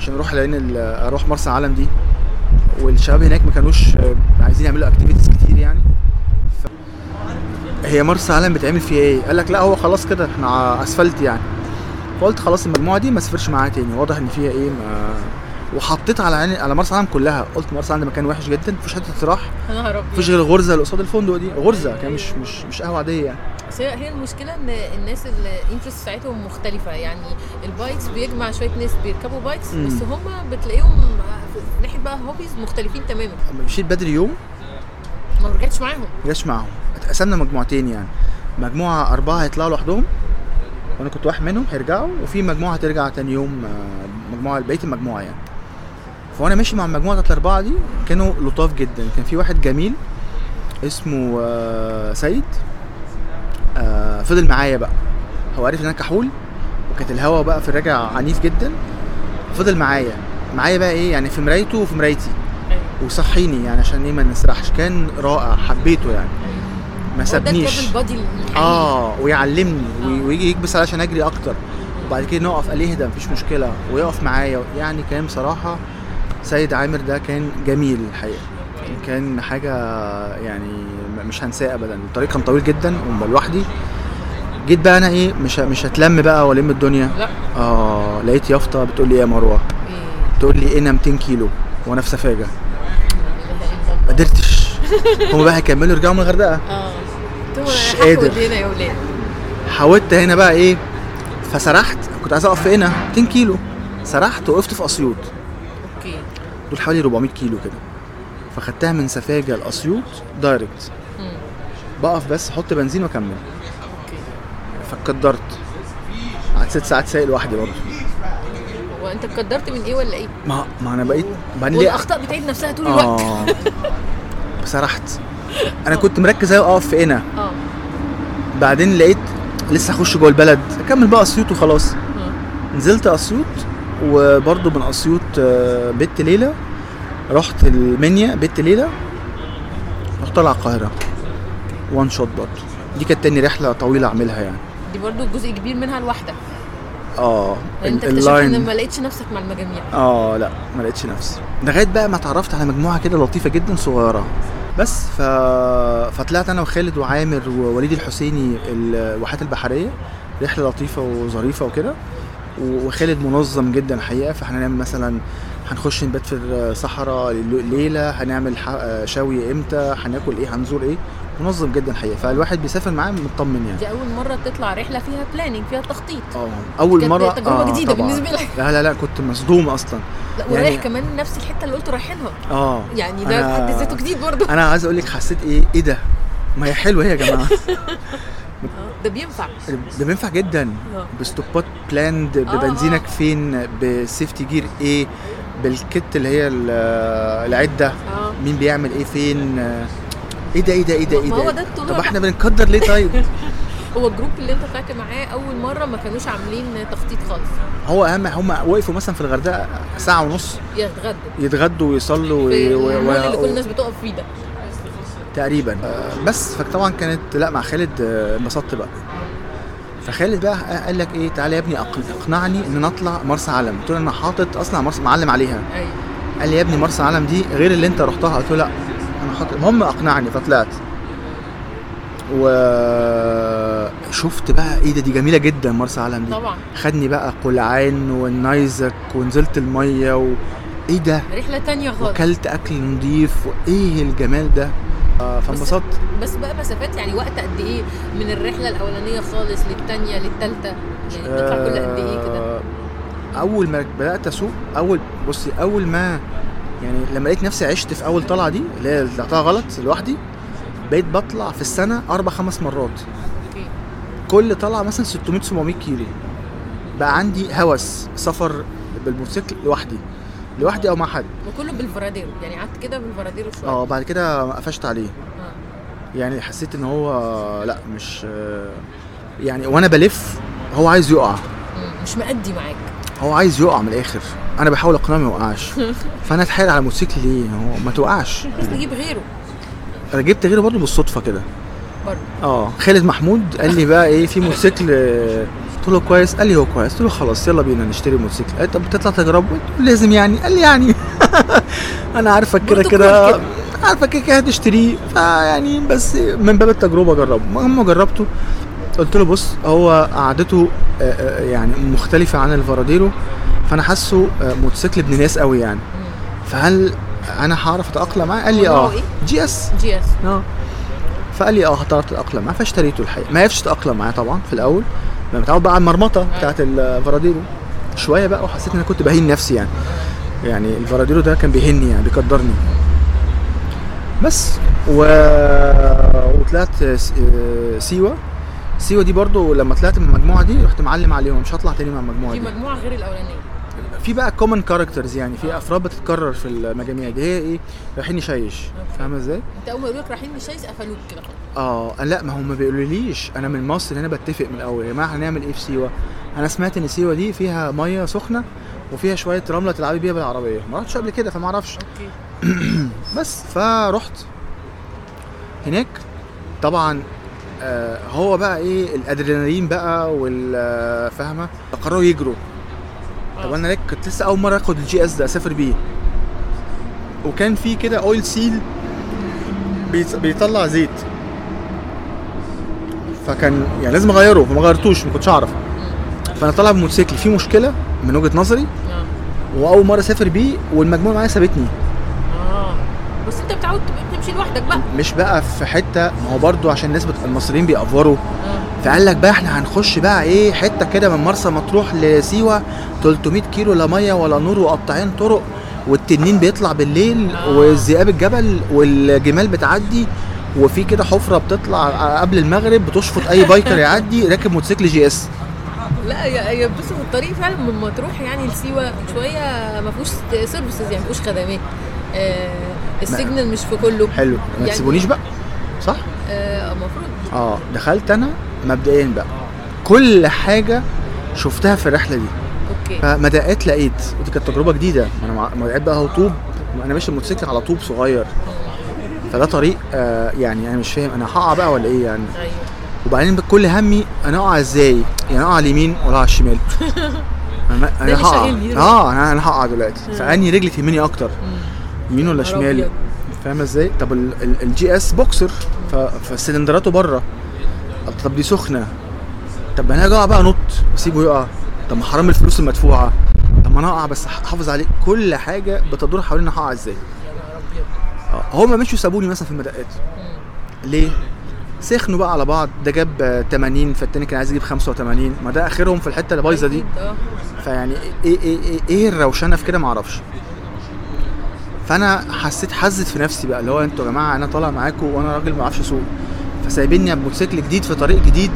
عشان أروح لأن ال- أروح مرسى علم دي. والشباب هناك ما كانوش آه، عايزين يعملوا activities كتير يعني. ف... هي مرسى علم بتعمل فيها إيه؟ قال لك لا هو خلاص كده إحنا أسفلت يعني. فقلت خلاص المجموعة دي ما اسافرش معاها تاني. واضح إن فيها إيه ما وحطيت على عيني على مرسى علم كلها. قلت مرسى علم ده مكان وحش جدا مفيش حتة تروح. مفيش غير الغرزه اللي قصاد الفندق دي. غرزة كان مش مش مش قهوة عادية يعني. بس هي هي المشكلة إن الناس ال interest بتاعتهم مختلفة. يعني ال bikes بيجمع شوية ناس بيركبوا bikes مم. بس هم بتلاقيهم في ناحية بقى hobbies مختلفين تماما. مشيت بدري يوم؟ ما رجعتش معاهم. جاش معاهم. اتقسمنا مجموعتين يعني. مجموعة أربعة هيطلعوا لوحدهم وأنا كنت واحد منهم هيرجعوا وفي مجموعة هترجع تاني يوم آه، مجموعة بقية المجموعة يعني. فوانا ماشي مع المجموعة بتاعت الأربعة دي كانوا لطاف جدا. كان في واحد جميل اسمه آه، سيد. آه، فضل معايا بقى. هو عارف إن أنا كحول وكانت الهوا بقى في الرجع عنيف جدا. فضل معايا. معايا بقى إيه؟ يعني في مرايته وفي مرايتي. وصحيني يعني عشان إيه ما نسرحش. كان رائع حبيته يعني. ما سابنيش. الحقيقي آه ويعلمني وي- آه. ويجي يكبس عليا عشان أجري أكتر. وبعد كده نقف قال اهدى مفيش مشكلة. ويقف معايا. يعني كان بصراحة سيد عامر ده كان جميل الحقيقة. كان حاجة يعني مش هنساه ابدا. الطريق كان طويل جدا ولوحدي جيت بقى أنا إيه مش مش هتلم بقى وألم الدنيا. لا. آه لقيت يافطة بتقول لي إيه يا مروة؟ إيه. تقول لي أنا 200 كيلو وأنا في سفاجة. ما قدرتش. هما بقى هيكملوا يرجعوا من الغردقة. آه. مش قادر. حاولت هنا بقى إيه فسرحت. كنت عايز أقف في هنا 200 كيلو. سرحت وقفت في أسيوط. okay. دول حوالي 400 كيلو كده. فخدتها من سفاجة لأسيوط direct. بقف بس أحط بنزين وأكمل. فاتقدرت قعدت ست ساعات سايق لوحدي برضه. هو أنت اتقدرت من إيه ولا إيه؟ ما ما أنا بقيت بعدين ليه والأخطاء بتعيد نفسها طول الوقت. آه. سرحت. أنا كنت مركز اهي أقف في هنا آه. بعدين لقيت لسه اخش جوه البلد. أكمل بقى أسيوط وخلاص. آه. نزلت أسيوط وبرضه من أسيوط آه، بيت ليله رحت المنيا بيت ليله رحت طالع القاهرة. one shot برضه دي كانت تاني رحلة طويلة أعملها يعني. دي برضو جزء كبير منها لوحدك آه لأن أنت ال- اكتشفت إن ال line ما لقيتش نفسك مع المجاميع. آه لا ما لقيتش نفسي. لغاية بقى ما اتعرفت على مجموعة كده لطيفة جدا صغيرة. بس ف... فطلعت أنا وخالد وعامر ووليد الحسيني الواحات البحرية. رحلة لطيفة وظريفة وكده. وخالد منظم جدا الحقيقة. فاحنا هنعمل مثلا هنخش نبات في الصحراء ليلة. هنعمل ح- شوي إمتى؟ هناكل إيه؟ هنزور إيه؟ منظم جدا الحقيقة فالواحد بيسافر معاه مطمن يعني. دي أول مرة تطلع رحلة فيها بلاننج فيها تخطيط. آه أول مرة تجربة جديدة طبعاً. بالنسبة لك. لا لا لا كنت مصدوم أصلا. لا يعني- ورايح كمان نفس الحتة اللي قلت رايحينها. آه يعني ده في حد ذاته جديد برضو أنا عايز أقول لك حسيت إيه إيه ده؟ ما هي حلوة هي يا جماعة. آه، ده بينفع. ده بينفع جدا. آه. ب stopات ب land آه، ببنزينك آه. فين ب safety gear إيه بال kit اللي هي ال- العدة. مين بيعمل إيه فين. إيه ده إيه ده إيه ده إيه ده؟ هو ده الطلوع. طب. إحنا بنقدر ليه طيب؟ هو ال group اللي أنت طلعت معاه أول مرة ما كانوش عاملين تخطيط خالص. هو أهم هم وقفوا مثلا في الغردقة ساعة ونص. يتغدوا. يتغدوا ويصلوا وي- وي- المول اللي كل الناس بتقف فيه ده. تقريبا. بس فطبعا كانت لا مع خالد انبسطت بقى. فخالد بقى قال لك إيه؟ تعالى يا ابني اقنعني إن أنا أطلع مرسى علم. قلت له أنا حاطط أصلا مرسى معلم عليها. أيوه. قال لي يا ابني مرسى علم دي غير اللي أنت رحتها. قلت له لا. أنا حاطط المهم أقنعني فطلعت. وشفت بقى إيه ده دي جميلة جدا مرسى علم دي. طبعا. خدني بقى قلعان والنايزك ونزلت المية و... إيه ده؟ رحلة تانية خالص. وكلت أكل نضيف وإيه الجمال ده؟ آه، فانبسطت. بس بقى مسافات يعني وقت قد إيه من الرحلة الأولانية خالص للتانية للتالتة؟ يعني بتطلع كل قد إيه كده؟ آه، أول ما بدأت أسوق اول بصي أول ما يعني لما لقيت نفسي عشت في أول طلعة دي اللي هي طلعتها غلط لوحدي بقيت بطلع في السنة أربع خمس مرات. كل طلعة مثلا 600 700 كيلو. بقى عندي هوس سفر بالموتوسيكل لوحدي لوحدي أو مع حد. وكله بالفراديرو يعني قعدت كده بالفراديرو شوية. آه بعد كده قفشت عليه. آه. يعني حسيت إن هو لأ مش يعني وأنا بلف هو عايز يقع. مش مأدي معاك. هو عايز يقع من الآخر. أنا بحاول أقنعه ما يوقعش. فأنا أتحايل على موتوسيكل ليه هو ما توقعش. بس نجيب غيره. أنا جبت غيره برضه بالصدفة كده. برضه. آه خالد محمود قال لي بقى إيه في موتوسيكل قلت له كويس؟ قال لي هو كويس. قلت له خلاص يلا بينا نشتري موتوسيكل. قال طب تطلع تجربه لازم يعني. قال لي يعني. أنا عارفك كده كده. عارفك كده كده هتشتريه. فيعني بس من باب التجربة جربه. المهم جربته. قلت له بص هو قعدته آه، آه، يعني مختلفة عن الفراديرو. فأنا حاسه آه، موتوسيكل ابن ناس قوي يعني. فهل أنا هعرف أتأقلم معاه؟ قال لي آه. إيه؟ جي إس. جي إس. آه. فقال لي آه هتعرف تتأقلم معاه فاشتريته الحقيقة. ما عرفتش أتأقلم معاه طبعا في الأول. لما متعود بقى على المرمطة بتاعت ال Varadero شوية بقى وحسيت إن أنا كنت بهين نفسي يعني. يعني ال Varadero ده كان بيهني يعني بيقدرني. بس و... وطلعت آه، سيوة. سيوة دي برضو لما طلعت من المجموعة دي رحت معلم عليهم. مش هطلع تاني مع المجموعة دي دي. مجموعة غير الأولانية. في بقى common characters يعني في أفراد بتتكرر في المجاميع دي. هي إيه؟ رايحين نشيش فاهمة إزاي؟ أنت أول ما يقولوا لك رايحين نشيس قفلوك كده آه لأ ما هم ما بيقولوليش. أنا من مصر أنا بتفق من الأول. يا جماعة هنعمل إيه في سيوة؟ أنا سمعت إن سيوة دي فيها مية سخنة وفيها شوية رملة تلعبي بيها بالعربية. ما رحتش قبل كده فما أعرفش. بس فرحت. هناك طبعا آه هو بقى إيه؟ الأدرينالين بقى والفاهمه قرروا يجروا. طب أنا كنت لسه أول مرة آخد ال GS ده اسافر بيه وكان في كده oil seal بيط- بيطلع زيت. فكان يعني لازم أغيره فما غيرتوش ما كنتش أعرف. فأنا طالع بموتوسيكل. فيه مشكلة من وجهة نظري آه. وأول مرة أسافر بيه والمجموعة معايا سابتني. آه. بس أنت متعود تبقى تمشي لوحدك بقى. مش بقى في حتة ما هو برضو عشان الناس بت... المصريين بيأفوروا. آه. فقال لك بقى إحنا هنخش بقى إيه حتة كده من مرسى مطروح لسيوة 300 كيلو لا مية ولا نور وقطاعين طرق والتنين بيطلع بالليل آه. والذئاب الجبل والجمال بتعدي وفي كده حفرة بتطلع قبل المغرب بتشفط أي biker يعدي راكب موتوسيكل GS. لا يا يا بص هو الطريق فعلا من مطروح يعني لسيوة شوية ما فيهوش services يعني ما فيهوش خدمات. آه ال signal مش في كله. حلو. ما يعني- تسيبونيش بقى؟ صح؟ آه المفروض. آه دخلت أنا مبدئيا بقى. كل حاجة شفتها في الرحلة دي. okay. فمدقات لقيت. ودي كانت تجربة جديدة. أنا لقيت بقى هو طوب. أنا ماشي الموتوسيكل على طوب صغير. فده طريق آه يعني أنا مش فاهم. أنا هقع بقى ولا إيه يعني؟ أيوه. وبعدين كل همي أنا أقع إزاي؟ يعني أقع على اليمين ولا على الشمال. أنا أنا هقع. آه أنا هقع دلوقتي. فأني رجلي تهمني أكتر. يمين ولا شمال. فاهمة إزاي؟ طب ال- ال- ال GS boxer فسلندراته بره. طب دي سخنة. طب أنا هاجي أقع بقى نط. وأسيبه يقع. طب ما حرام الفلوس المدفوعة. طب ما أنا اقع بس أحافظ عليه. كل حاجة بتدور حوالين أنا هقع إزاي. هما مشوا سابوني مثلا في المدقات ليه؟ سخنوا بقى على بعض. ده جاب آه، 80 فالتاني كان عايز يجيب 85 ما ده آخرهم في الحتة اللي بايظة دي. آه فيعني إيه إيه إيه, إيه الروشنة في كده؟ معرفش فأنا حسيت حزت في نفسي بقى اللي هو أنتوا يا جماعة أنا طالع معاكم وأنا راجل ما بعرفش أسوق. فسايبيني بموتوسيكل جديد في طريق جديد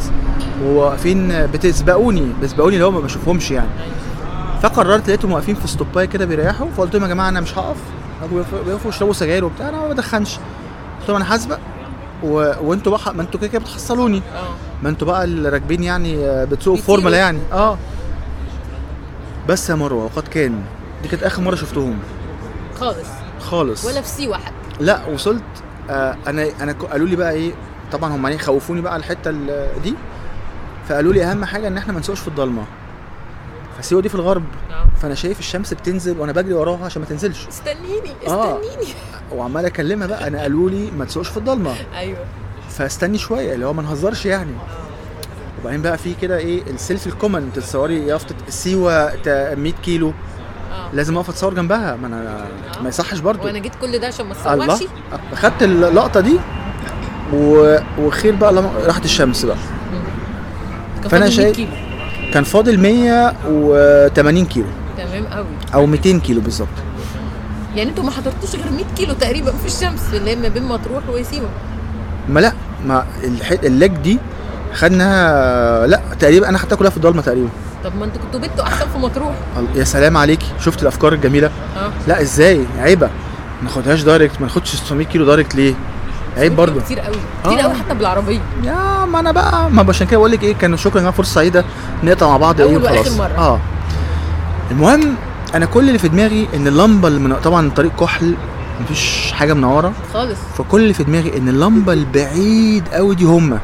وواقفين بتسبقوني بتسبقوني اللي هو ما بشوفهمش يعني. فقررت لقيتهم واقفين في ستوبايه كده بيريحوا فقلت لهم يا جماعة أنا مش هقف. بيقفوا- يشربوا سجاير وبتاع أنا ما بدخنش. قلت لهم أنا هسبق و... وأنتوا بقى ما أنتوا كده كده بتحصلوني آه ما أنتوا بقى اللي راكبين يعني آه، بتسوقوا. فورمولا يعني. آه. بس يا مروة وقد كان دي كانت آخر مرة شفتهم. خالص. خالص. ولا في سيوة حتى. لا وصلت آه أنا أنا قالوا لي بقى إيه طبعا هم خوفوني بقى الحتة ال- دي. فقالوا لي أهم حاجة إن إحنا ما نسوقش في الضلمة. فسيوة دي في الغرب. آه. فأنا شايف الشمس بتنزل وأنا بجري وراها عشان ما تنزلش. استنيني آه. استنيني. وعمال أكلمها بقى. أنا قالوا لي ما تسوقش في الضلمة. أيوه. فاستني شوية اللي هو ما نهزرش يعني. وبعدين بقى في كده إيه ال selfie ال common. تتصوري يافطة سيوة تا 100 كيلو. لازم اقف اتصور جنبها. ما أنا ما يصحش برضو. وأنا جيت كل ده عشان ما اتصورش؟ خدت اللقطة دي و... وخير بقى لما راحت الشمس بقى. 100 شايف- كيلو. كان فاضل 180 كيلو. تمام قوي. أو 200 كيلو بالظبط. يعني أنتوا ما حضرتوش غير 100 كيلو تقريبا في الشمس اللي هي ما بين مطروح وسيوة. ما لا ما الح... ال leg دي خدناها لا تقريبا أنا خدتها كلها في الضلمة تقريبا. طب ما أنتوا كنتوا بنتوا احسن في مطروح. يا سلام عليكي شفت الأفكار الجميلة؟ آه. لا إزاي؟ عيبة. ما ناخدهاش direct ما ناخدش 600 كيلو direct ليه؟ عيب برضو كتير قوي. كتير آه. قوي حتى بالعربية. يا ما أنا بقى ما عشان كده بقول لك إيه كان شكرا يا جماعة فرصة سعيدة نقطع مع بعض إيه وخلاص. آه. المهم أنا كل اللي في دماغي إن اللمبة اللي من... طبعا الطريق كحل مفيش حاجة منوره خالص. فكل اللي في دماغي إن اللمبة البعيد قوي دي هما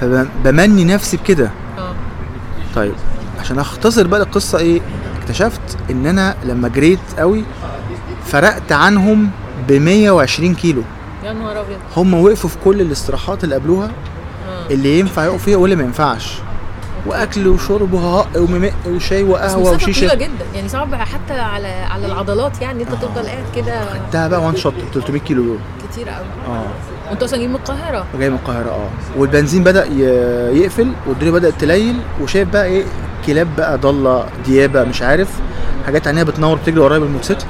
فبمني نفسي بكده. طيب عشان أختصر بقى القصة إيه اكتشفت إن أنا لما جريت قوي فرقت عنهم ب 120 كيلو. يا نهار أبيض. هم وقفوا في كل الاستراحات اللي قبلوها آه. اللي ينفع يقف فيها واللي ما ينفعش. وأكل وشرب وهق وممق وشاي وقهوة وشيشة. طويله جدا. يعني صعب حتى على على العضلات يعني. أنت تفضل قاعد كده ده بقى وان شوت 300 كيلو. دول كتير قوي آه. وانتوا أصلا جايين من القاهرة؟ جاي من القاهرة آه. والبنزين بدأ يقفل والدنيا بدأت تليل وشايف بقى إيه كلاب بقى ضاله ديابة مش عارف. حاجات عينيها بتنور بتجري ورايا بالموتوسيكل.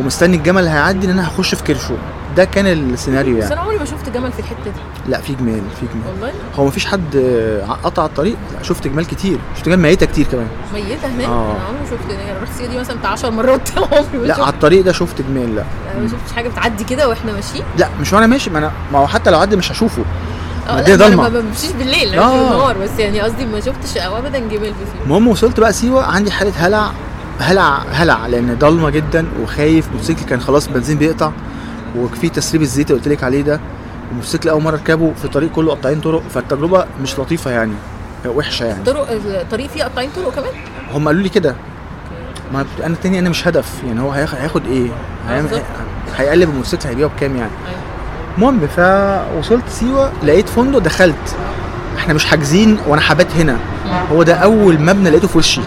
ومستني الجمل هيعدي إن أنا هخش في كرشه ده كان السيناريو بس يعني أنا عمري ما شفت جمل في الحتة دي. لا في جمال في جمال. والله؟ هو مفيش حد آه، قطع الطريق. لا شفت جمال كتير. شفت جمال ميتة كتير كمان. ميتة هناك؟ آه. أنا عمري ما شفت أنا رحت دي مثلا بتاع 10 مرات. عمري ما لا على الطريق ده شفت جمال لا. أنا ما شفتش حاجة بتعدي كده وإحنا ماشيين؟ لا مش وأنا ماشي. ما أنا ما هو حتى لو عدي مش هشوفه. آه الدنيا لا، ما. أنا ما بمشيش بالليل. أنا آه. بالنهار بس يعني قصدي ما شفتش ابدا جمال في سيوه المهم وصلت بقى سيوة. عندي حالة هلع هلع هلع لأن ضلمة جدا وخايف. موتوسيكل كان خلاص بنزين بيقطع. وفي تسريب الزيت اللي قلت لك عليه ده الموتوسيكل أول مرة اركبه في طريق كله قطاعين طرق فالتجربة مش لطيفة يعني وحشة يعني. طرق الطريق فيه قطاعين طرق كمان؟ هم قالوا لي كده. ما أنا التاني أنا مش هدف يعني هو هياخد, إيه؟ هيعمل بالظبط. هيقلب الموتوسيكل هيبيعه بكام يعني؟ أيوة. المهم فوصلت سيوة لقيت فندق دخلت. إحنا مش حاجزين وأنا حبات هنا. هو ده أول مبنى لقيته في وشي.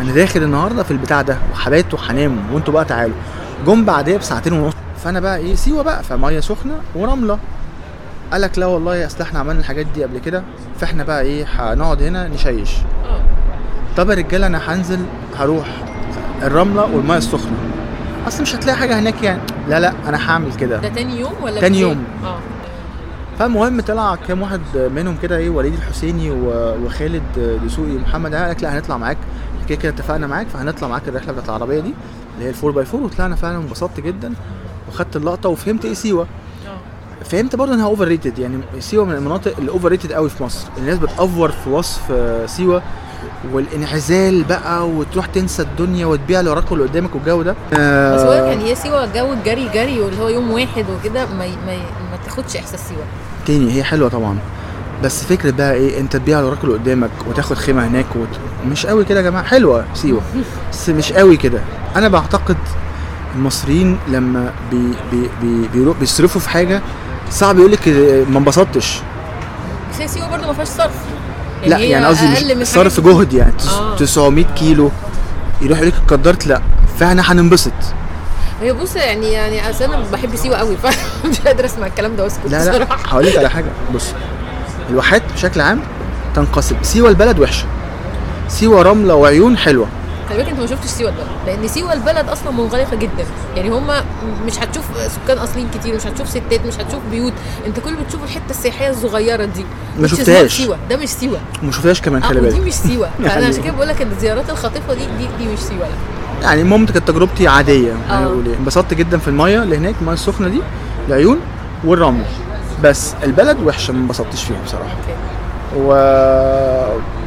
أنا داخل النهارده في البتاع ده وحبات وهنام وأنتوا بقى تعالوا. جم بعديها بساعتين ونص. فانا بقى إيه سيوة بقى فمية سخنة ورملة. قال لك لا والله اصل إحنا عملنا الحاجات دي قبل كده فاحنا بقى إيه هنقعد هنا نشيش. طب يا رجالة أنا هنزل هروح الرملة والمية السخنة. اصل مش هتلاقي حاجة هناك يعني. لا لا أنا هعمل كده. ده تاني يوم ولا تاني؟ يوم. آه. فالمهم طلع كام واحد منهم كده إيه وليد الحسيني وخالد دسوقي ومحمد قال لك لا هنطلع معاك. كده كده اتفقنا معاك فهنطلع معاك الرحلة بتاعت العربية دي اللي هي ال four by four وطلعنا فعلا انبسطت جدا. وخدت اللقطة وفهمت إيه سيوة. آه. فهمت برضه إنها overrated يعني سيوة من المناطق اللي overrated قوي في مصر. الناس بتأفور في وصف آه، سيوة. والانعزال بقى وتروح تنسى الدنيا وتبيع اللي وراك واللي قدامك والجو ده. بس هو آه، يعني هي سيوة جو الجري جري واللي هو يوم واحد وكده ما ما, ما تاخدش إحساس سيوة. تاني هي حلوة طبعا. بس فكرة بقى إيه؟ أنت تبيع اللي وراك اللي قدامك وتاخد خيمة هناك وت... مش قوي كده يا جماعة؟ حلوة سيوة. بس مش قوي كده. أنا بعتقد المصريين لما بي بي بي بيرو- بيصرفوا في حاجة صعب يقول لك ما انبسطتش. بس هي سيوه برضه ما فيهاش صرف. لا هي يعني قصدي صرف جهد يعني آه. 900 كيلو يروح يقول لك اتقدرت لا فاحنا هننبسط. هي بص يعني يعني أصل أنا بحب سيوة قوي فمش قادرة أسمع الكلام ده واسكت لا لا هقول لك على حاجة. بص الواحات بشكل عام تنقسم. سيوة البلد وحشة. سيوة رملة وعيون حلوة. خلي بالك انت ما شفتش سيوة البلد لأن سيوة البلد أصلا منغلقة جدا. يعني هم مش هتشوف سكان أصليين كتير مش هتشوف ستات مش هتشوف بيوت. انت كل بتشوف الحتة السياحية الصغيرة دي ما شفتهاش. سيوة. ده مش سيوة. وما شفتهاش كمان خلي ودي بالك. مش سيوة. فأنا يعني- عشان كده بقول لك إن الزيارات الخاطفة دي دي, دي مش سيوة لا. يعني المهم كانت تجربتي عادية أنا آه. بقول إيه انبسطت جدا في المية اللي هناك المية السخنة دي العيون والرمل. بس البلد وحشة ما انبسطتش فيها بصراحة. أوكي. و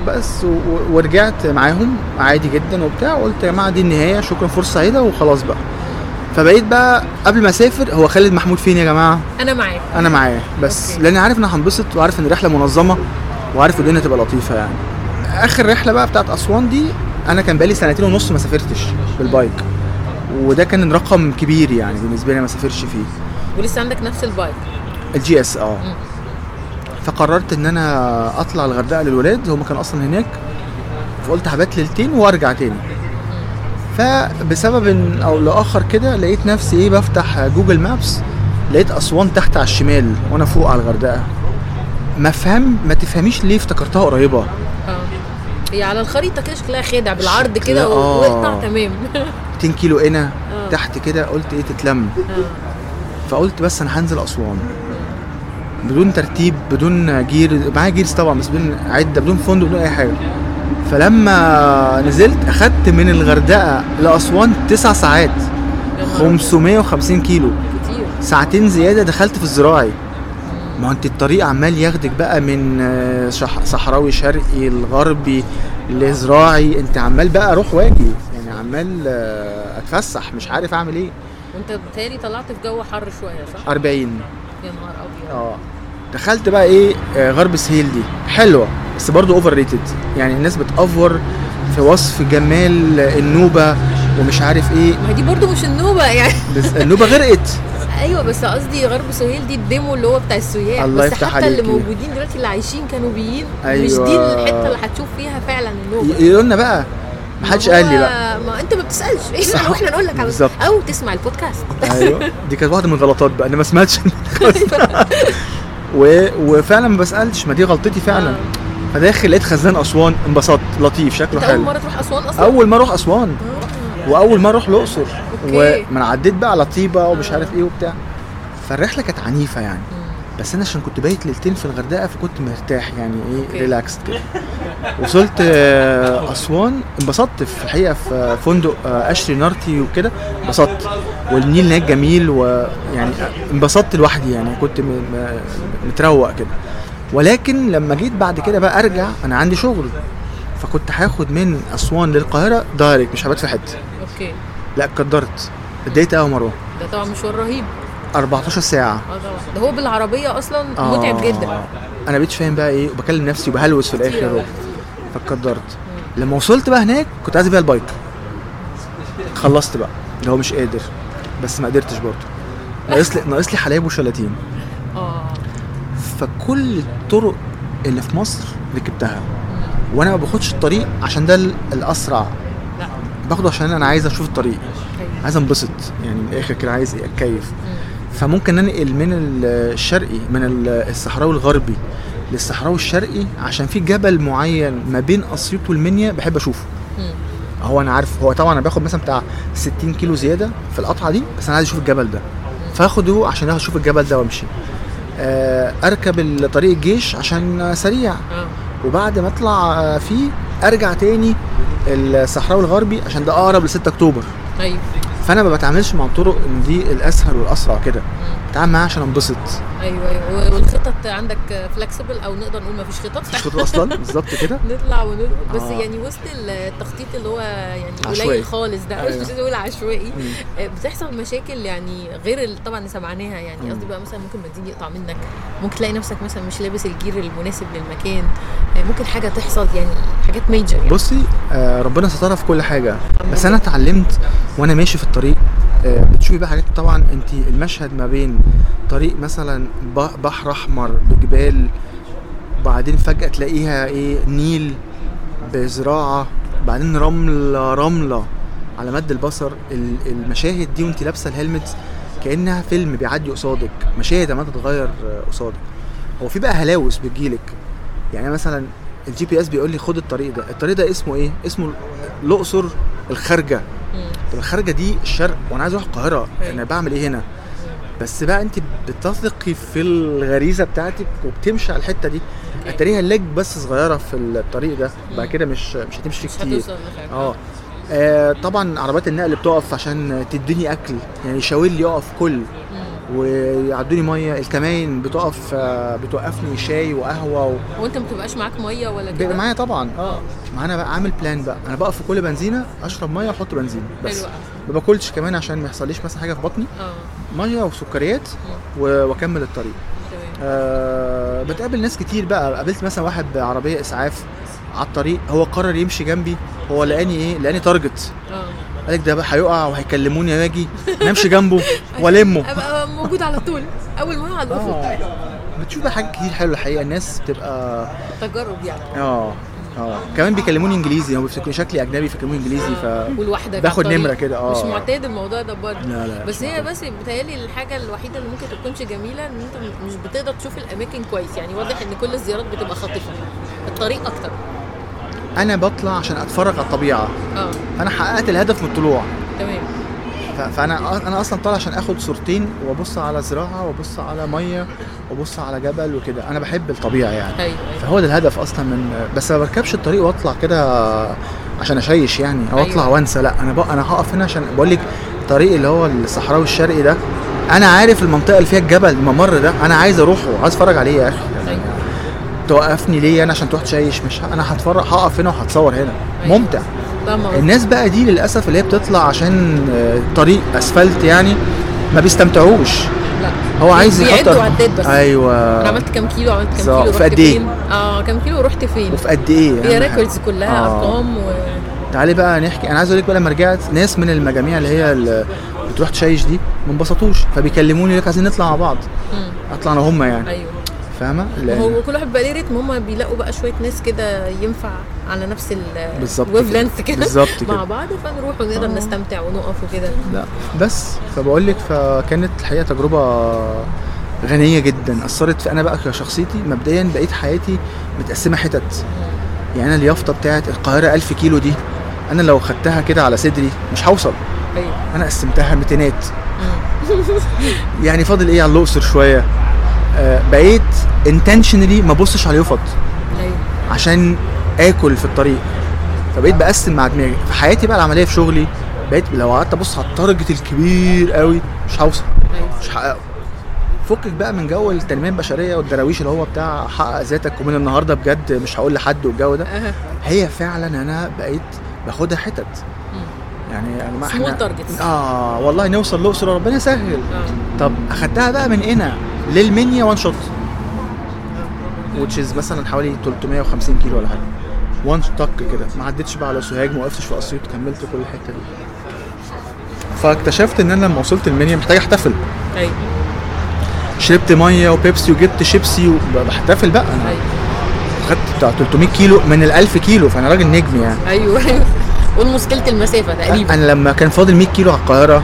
بس و... و- ورجعت معاهم عادي جدا وبتاع. وقلت يا جماعة دي النهاية شكرا فرصة سعيدة وخلاص بقى. فبقيت بقى قبل ما أسافر هو خالد محمود فين يا جماعة؟ أنا معاك أنا معاه بس okay. لأن عارف إن هنبسط وعارف إن الرحلة منظمة وعارف الدنيا تبقى لطيفة يعني. آخر رحلة بقى بتاعت أسوان دي أنا كان بقالي سنتين ونص ما سافرتش بال bike. وده كان رقم كبير يعني بالنسبة لي ما سافرش فيه. ولسه عندك نفس ال bike. ال GS آه. فقررت إن أنا أطلع الغردقة للولاد هم كانوا أصلا هناك. فقلت هبات ليلتين وأرجع تاني. فبسبب إن- أو لآخر كده لقيت نفسي إيه بفتح Google Maps لقيت أسوان تحت على الشمال وأنا فوق على الغردقة. ما فهم ما تفهميش ليه افتكرتها قريبة. آه. هي على الخريطة كده شكلها خادع بالعرض كده آه. واقطع تمام. 200 كيلو هنا آه. تحت كده قلت إيه تتلم. فقلت بس أنا هنزل أسوان. بدون ترتيب بدون جير معايا جيرز طبعا بس بدون عدة بدون فندق بدون أي حاجة. فلما نزلت أخدت من الغردقة لأسوان تسع ساعات. يا نهار 550 كيلو. كتير. ساعتين زيادة دخلت في الزراعي ما أنت الطريق عمال ياخدك بقى من آه، صحراوي شرقي الغربي لزراعي أنت عمال بقى أروح واجي. يعني عمال آه، أتفسح. مش عارف أعمل إيه. وأنت بتهيألي طلعت في جو حر شوية صح؟ 40 يا نهار أبيض. آه. دخلت بقى إيه آه، غرب سهيل دي. حلوة بس برضو overrated يعني الناس بتأفور في وصف جمال النوبة ومش عارف إيه. ما دي برضو مش النوبة يعني. بس النوبة غرقت. أيوه بس قصدي غرب سهيل دي الديمو اللي هو بتاع السياح. الله بس يفتح حتى اللي عليكي. موجودين دلوقتي اللي عايشين كانوبيين مش أيوة. دي الحتة اللي هتشوف فيها فعلا النوبة. يقولوا لنا بقى ما قال لي بقى ما انت ما بتسألش. اسال وإحنا نقول لك على بالظبط. أو تسمع البودكاست. أيوه. دي كانت واحدة من الغلطات بقى. أنا ما سمعتش و... وفعلا ما بسألش. ما دي غلطتي فعلا. آه. فداخل لقيت خزان أسوان. انبسطت. لطيف. شكله أنت أول حلو. مرة تروح أسوان أصلا؟ أول ما أروح أسوان. آه. وأول ما أروح الأقصر. وما عديت بقى على طيبة ومش عارف إيه وبتاع. فالرحلة كانت عنيفة يعني. بس أنا عشان كنت بايت ليلتين في الغردقة فكنت مرتاح يعني. إيه relax كده. وصلت آه، أسوان. انبسطت في الحقيقة في فندق آه، اشري نارتي وكده. انبسطت. والنيل هناك جميل ويعني انبسطت لوحدي يعني. كنت متروق كده. ولكن لما جيت بعد كده بقى أرجع أنا عندي شغل. فكنت هاخد من أسوان للقاهرة direct مش هبات في حتة. okay. لا قدرت اتضايقت قوي مروه ده طبعا مشوار رهيب. 14 ساعة. آه طبعا ده هو بالعربية أصلا آه. متعب جدا. أنا بقيتش فاهم بقى إيه وبكلم نفسي وبهلوس في الآخر أوي. فاتقدرت. لما وصلت بقى هناك كنت عايز أبيع ال bike. خلصت بقى اللي هو مش قادر بس ما قدرتش برضه. ناقص لي ناقص لي حلايب وشلاتين. آه. فكل الطرق اللي في مصر ركبتها. وأنا ما باخدش الطريق عشان ده ال- الأسرع. لا. باخده عشان أنا عايز أشوف الطريق. أيوة. عايز أنبسط. يعني من الآخر كده عايز؟ اتكيف. فممكن انقل من ال- الشرقي من ال- الصحراوي الغربي للصحراوي الشرقي عشان في جبل معين ما بين أسيوط والمنيا بحب أشوفه. هو أنا عارف هو طبعا أنا باخد مثلا بتاع 60 كيلو زيادة في القطعة دي بس أنا عايز أشوف الجبل ده. فآخده عشان أشوف الجبل ده وأمشي. آه، أركب طريق الجيش عشان سريع. آه. وبعد ما أطلع آه، فيه أرجع تاني الصحراوي الغربي عشان ده أقرب ل 6 أكتوبر. أيوه فانا ما بتعاملش مع الطرق ان دي الاسهل والاسرع كده. مم. بتعامل معاها عشان انبسط أيوه أيوه والخطط عندك فلكسبل أو نقدر نقول ما فيش خطط مش خطوة أصلا بالظبط كده نطلع ونروح بس آه. يعني وسط التخطيط اللي هو يعني. قليل خالص ده أيوة. مش عايزة أقول عشوائي. آه، بتحصل مشاكل يعني غير ال- طبعا اللي سمعناها يعني. قصدي بقى مثلا ممكن بنزين يقطع منك ممكن تلاقي نفسك مثلا مش لابس الجير المناسب للمكان آه، ممكن حاجة تحصل يعني حاجات ميجر يعني بصي آه ربنا سترها في كل حاجة بس أنا اتعلمت وأنا ماشي في الطريق بتشوفي بقى حاجات طبعا انت المشهد ما بين طريق مثلا بحر أحمر بجبال بعدين فجأة تلاقيها إيه نيل بزراعة بعدين رملة رملة على مد البصر ال- المشاهد دي وانت لابسة ال helmet كأنها فيلم بيعدي قصادك مشاهد عماله تتغير آه، قصادك. هو في بقى هلاوس بتجيلك. يعني مثلا ال GPS بيقول لي خد الطريق ده. الطريق ده اسمه إيه؟ اسمه الأقصر الخارجة. طب الخارجة دي الشرق وأنا عايز أروح القاهرة. أنا بعمل إيه هنا؟ بس بقى أنت بتثقي في الغريزة بتاعتك وبتمشي على الحتة دي. اتاريها leg بس صغيرة في الطريق ده. بعد كده مش مش هتمشي كتير. آه. آه، طبعا عربيات النقل بتقف عشان تديني أكل. يعني شاويل يقف كل. مم. ويعدوني مية. الكماين بتقف آه، بتوقفني شاي وقهوة و... هو انت ما بتبقاش معاك مية ولا بيبقى كده؟ معايا طبعا. آه. ما أنا بقى عامل plan بقى. أنا بقف في كل بنزينة أشرب مية وأحط بنزين بس. ما باكلش كمان عشان ما يحصليش مثلا حاجة في بطني. آه. مية وسكريات و- وأكمل الطريق. تمام. أه بتقابل ناس كتير بقى. قابلت مثلا واحد بعربيه إسعاف على الطريق. هو قرر يمشي جنبي. هو لقاني إيه؟ لقاني تارجت آه. قال لك ده بقى هيقع وهيكلموني واجي نمشي جنبه وألمه. أبقى موجود على طول. أول ما الافق آه. بتشوف بقى حاجات كتير حلوة الحقيقة. الناس بتبقى تجارب يعني. آه. آه. كمان بيكلموني إنجليزي. هم بيفتكروا شكلي أجنبي فيكلموني إنجليزي ف والواحده باخد نمرة كده، آه. مش معتاد الموضوع ده برضه. لا لا بس هي. بس بتهيألي الحاجة الوحيدة اللي ممكن تكونش جميلة إن أنت مش بتقدر تشوف الأماكن كويس. يعني واضح إن كل الزيارات بتبقى خاطفة. الطريق أكتر. أنا بطلع عشان أتفرج على الطبيعة. آه. فأنا حققت الهدف من الطلوع. تمام. فأنا أنا أصلا طالع عشان آخد صورتين وأبص على زراعة وأبص على مية وأبص على جبل وكده. أنا بحب الطبيعة يعني. أيوه أيوه. فهو ده الهدف أصلا من بس ما بركبش الطريق وأطلع كده عشان أشيش يعني أو أطلع أيوة. وأنسى. لأ أنا بق... أنا هقف هنا عشان بقول لك الطريق اللي هو الصحراوي الشرقي ده. أنا عارف المنطقة اللي فيها الجبل الممر ده. أنا عايز أروحه عايز أتفرج عليه يا أخي. أيوة. توقفني ليه أنا عشان تروح تشيش؟ مش ه- أنا هتفرج هقف هنا وهتصور هنا. أيوة. ممتع. الناس بقى دي للأسف اللي هي بتطلع عشان آه، طريق أسفلت يعني ما بيستمتعوش. لا. هو عايز يحط بيعدوا عداد بس. أيوه. أنا عملت كام كيلو عملت كام. كيلو في قد؟ فين؟ آه كام كيلو ورحت فين؟ وفي قد إيه؟ هي. records كلها آه. أرقام و تعالي بقى نحكي. أنا عايز أقول لك بقى لما رجعت ناس من المجاميع اللي هي اللي بتروح تشيش دي ما انبسطوش. فبيكلموني لك عايزين نطلع مع بعض. مم. أطلع أنا هم يعني. أيوه. فاهمة؟ هو كل واحد بقى ليه rhythm هم بيلاقوا بقى شوية ناس كده ينفع على نفس ال بالظبط wave كده. length كده بالظبط مع. بعض فنروح ونقدر آه. نستمتع ونقف وكده. لا. بس فبقول لك فكانت الحقيقة تجربة غنية جدا. أثرت في أنا بقى كشخصيتي. مبدئيا بقيت حياتي متقسمة حتت. يعني أنا اليافطة بتاعت القاهرة 1000 كيلو دي أنا لو خدتها كده على صدري مش هوصل. أيوه. أنا قسمتها ميتينات. مم. يعني فاضل إيه؟ على الأقصر شوية. بقيت انتشنلي ما ابصش على اليافط أيوه. عشان آكل في الطريق. فبقيت بقسم مع دماغي. في حياتي بقى العملية في شغلي بقيت لو قعدت أبص على ال target الكبير قوي مش هوصل. أيوه. مش هحققه. فكك بقى من جو التنمية البشرية والدراويش اللي هو بتاع حقق ذاتك ومن النهارده بجد مش هقول لحد والجو ده. هي فعلا أنا بقيت باخدها حتت. يعني يا جماعة إحنا. آه والله نوصل الاقصر ربنا يسهل. آه. طب أخدتها بقى من هنا. للمنيا one shot is مثلا حوالي 350 كيلو ولا حاجة. وان طق كده. ما عدتش بقى على سوهاج ما وقفتش في أسيوط كملت كل الحتة دي. فاكتشفت إن أنا لما وصلت المنيا محتاج أحتفل. أيوه. شربت مية وبيبسي وجبت شيبسي وبحتفل بقى. أنا أيوه. خدت بتاع 300 كيلو من ال 1000 كيلو فأنا راجل نجم يعني. أيوه أيوه. والمشكلة المسافة تقريبا. أنا لما كان فاضل 100 كيلو على القاهرة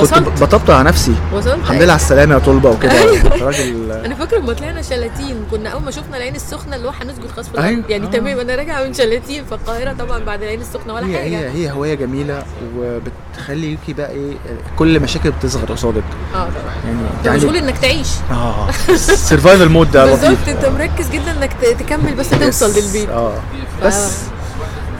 كنت. بطبطب على نفسي. وصلت. الحمد لله على السلامة يا طلبة وكده. كنت راجل أنا فاكرة لما طلعنا شلاتين كنا أول ما شفنا العين السخنة اللي هو هنسجد خلاص في أيوة. يعني آه. تمام أنا راجعة من شلاتين في القاهرة طبعا بعد العين السخنة ولا هي حاجة. هي هي هواية جميلة وبتخليكي بقى إيه كل مشاكل بتصغر قصادك. آه طبعا. يعني أنت مشغول إنك تعيش. آه. ال survival mode ده بالظبط أنت مركز جدا إنك تكمل بس توصل. للبيت. آه. بس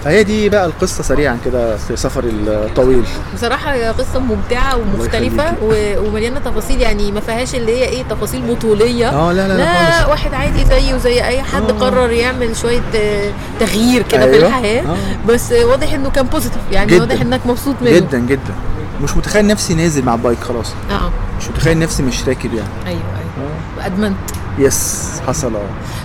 فهي دي بقى القصة سريعا كده في سفري الطويل. بصراحة هي قصة ممتعة ومختلفة ومليانة تفاصيل يعني ما فيهاش اللي هي إيه تفاصيل بطولية. آه لا لا لا, لا واحد عادي زيه وزي أي حد آه. قرر يعمل شوية آه، تغيير كده في أيوة. الحياة. آه. بس واضح إنه كان positive يعني جداً. واضح إنك مبسوط منه. جدا جدا. مش متخيل نفسي نازل مع ال bike خلاص. آه. مش متخيل نفسي مش راكب يعني. أيوه أيوه. أدمنت. yes حصل آه.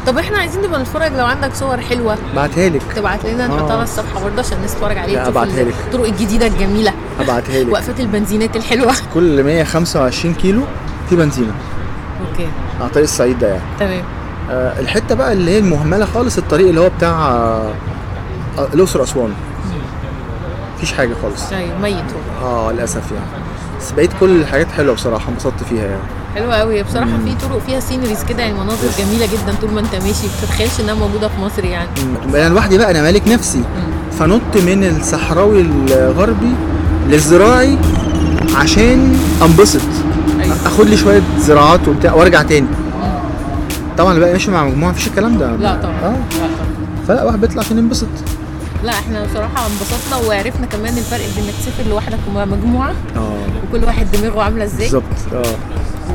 طب إحنا عايزين نبقى نتفرج لو عندك صور حلوة. بعتها لك. تبعت لنا آه. نحطها على الصفحه برضه عشان الناس تتفرج عليها أبعتها لك. الطرق الجديدة الجميلة. هبعتها لك. وقفات البنزينات الحلوة. كل 125 كيلو في بنزينة. okay. على طريق الصعيد ده يعني. تمام. آه، الحتة بقى اللي هي المهملة خالص الطريق اللي هو بتاع آه، آه، الأقصر اسوان مفيش حاجة خالص. أيوه ميت هو. آه للأسف يعني. بس بقيت كل الحاجات حلوة بصراحة انبسطت فيها يعني. حلوة قوي بصراحة في طرق فيها sceneries كده يعني مناظر. جميلة جدا طول ما أنت ماشي. ما بتتخيلش إنها موجودة في مصر يعني. أنا لوحدي بقى أنا مالك نفسي. فنط من الصحراوي الغربي للزراعي عشان أنبسط. أيوة. أخد لي شوية زراعات وبتاع وأرجع تاني. طبعا اللي بقى ماشي مع مجموعة مفيش الكلام ده. لا طبعا. آه. لا طبعا. فلا واحد بيطلع عشان ينبسط. لا إحنا بصراحة انبسطنا وعرفنا كمان الفرق بين إنك تسافر لوحدك ومع مجموعة آه. وكل واحد دماغه عاملة إزاي. بالظبط. آه.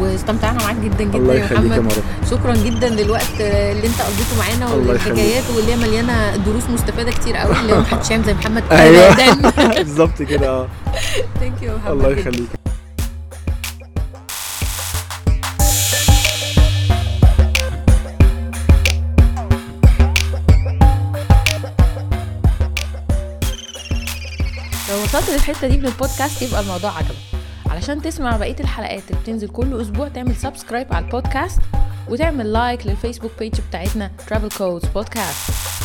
واستمتعنا معاك جدا جدا الله يا محمد. شكرا جدا للوقت اللي انت قضيته معانا والحكايات واللي هي مليانة دروس مستفادة كتير قوي اللي محدش يعمل زي محمد أيوه. بالظبط كده آه. thank you محمد الله. يخليك. لو وصلت للحتة دي من البودكاست يبقى الموضوع عجبك. علشان تسمع بقية الحلقات اللي بتنزل كل أسبوع تعمل subscribe على البودكاست وتعمل like لل Facebook page بتاعتنا Travel Codes Podcast.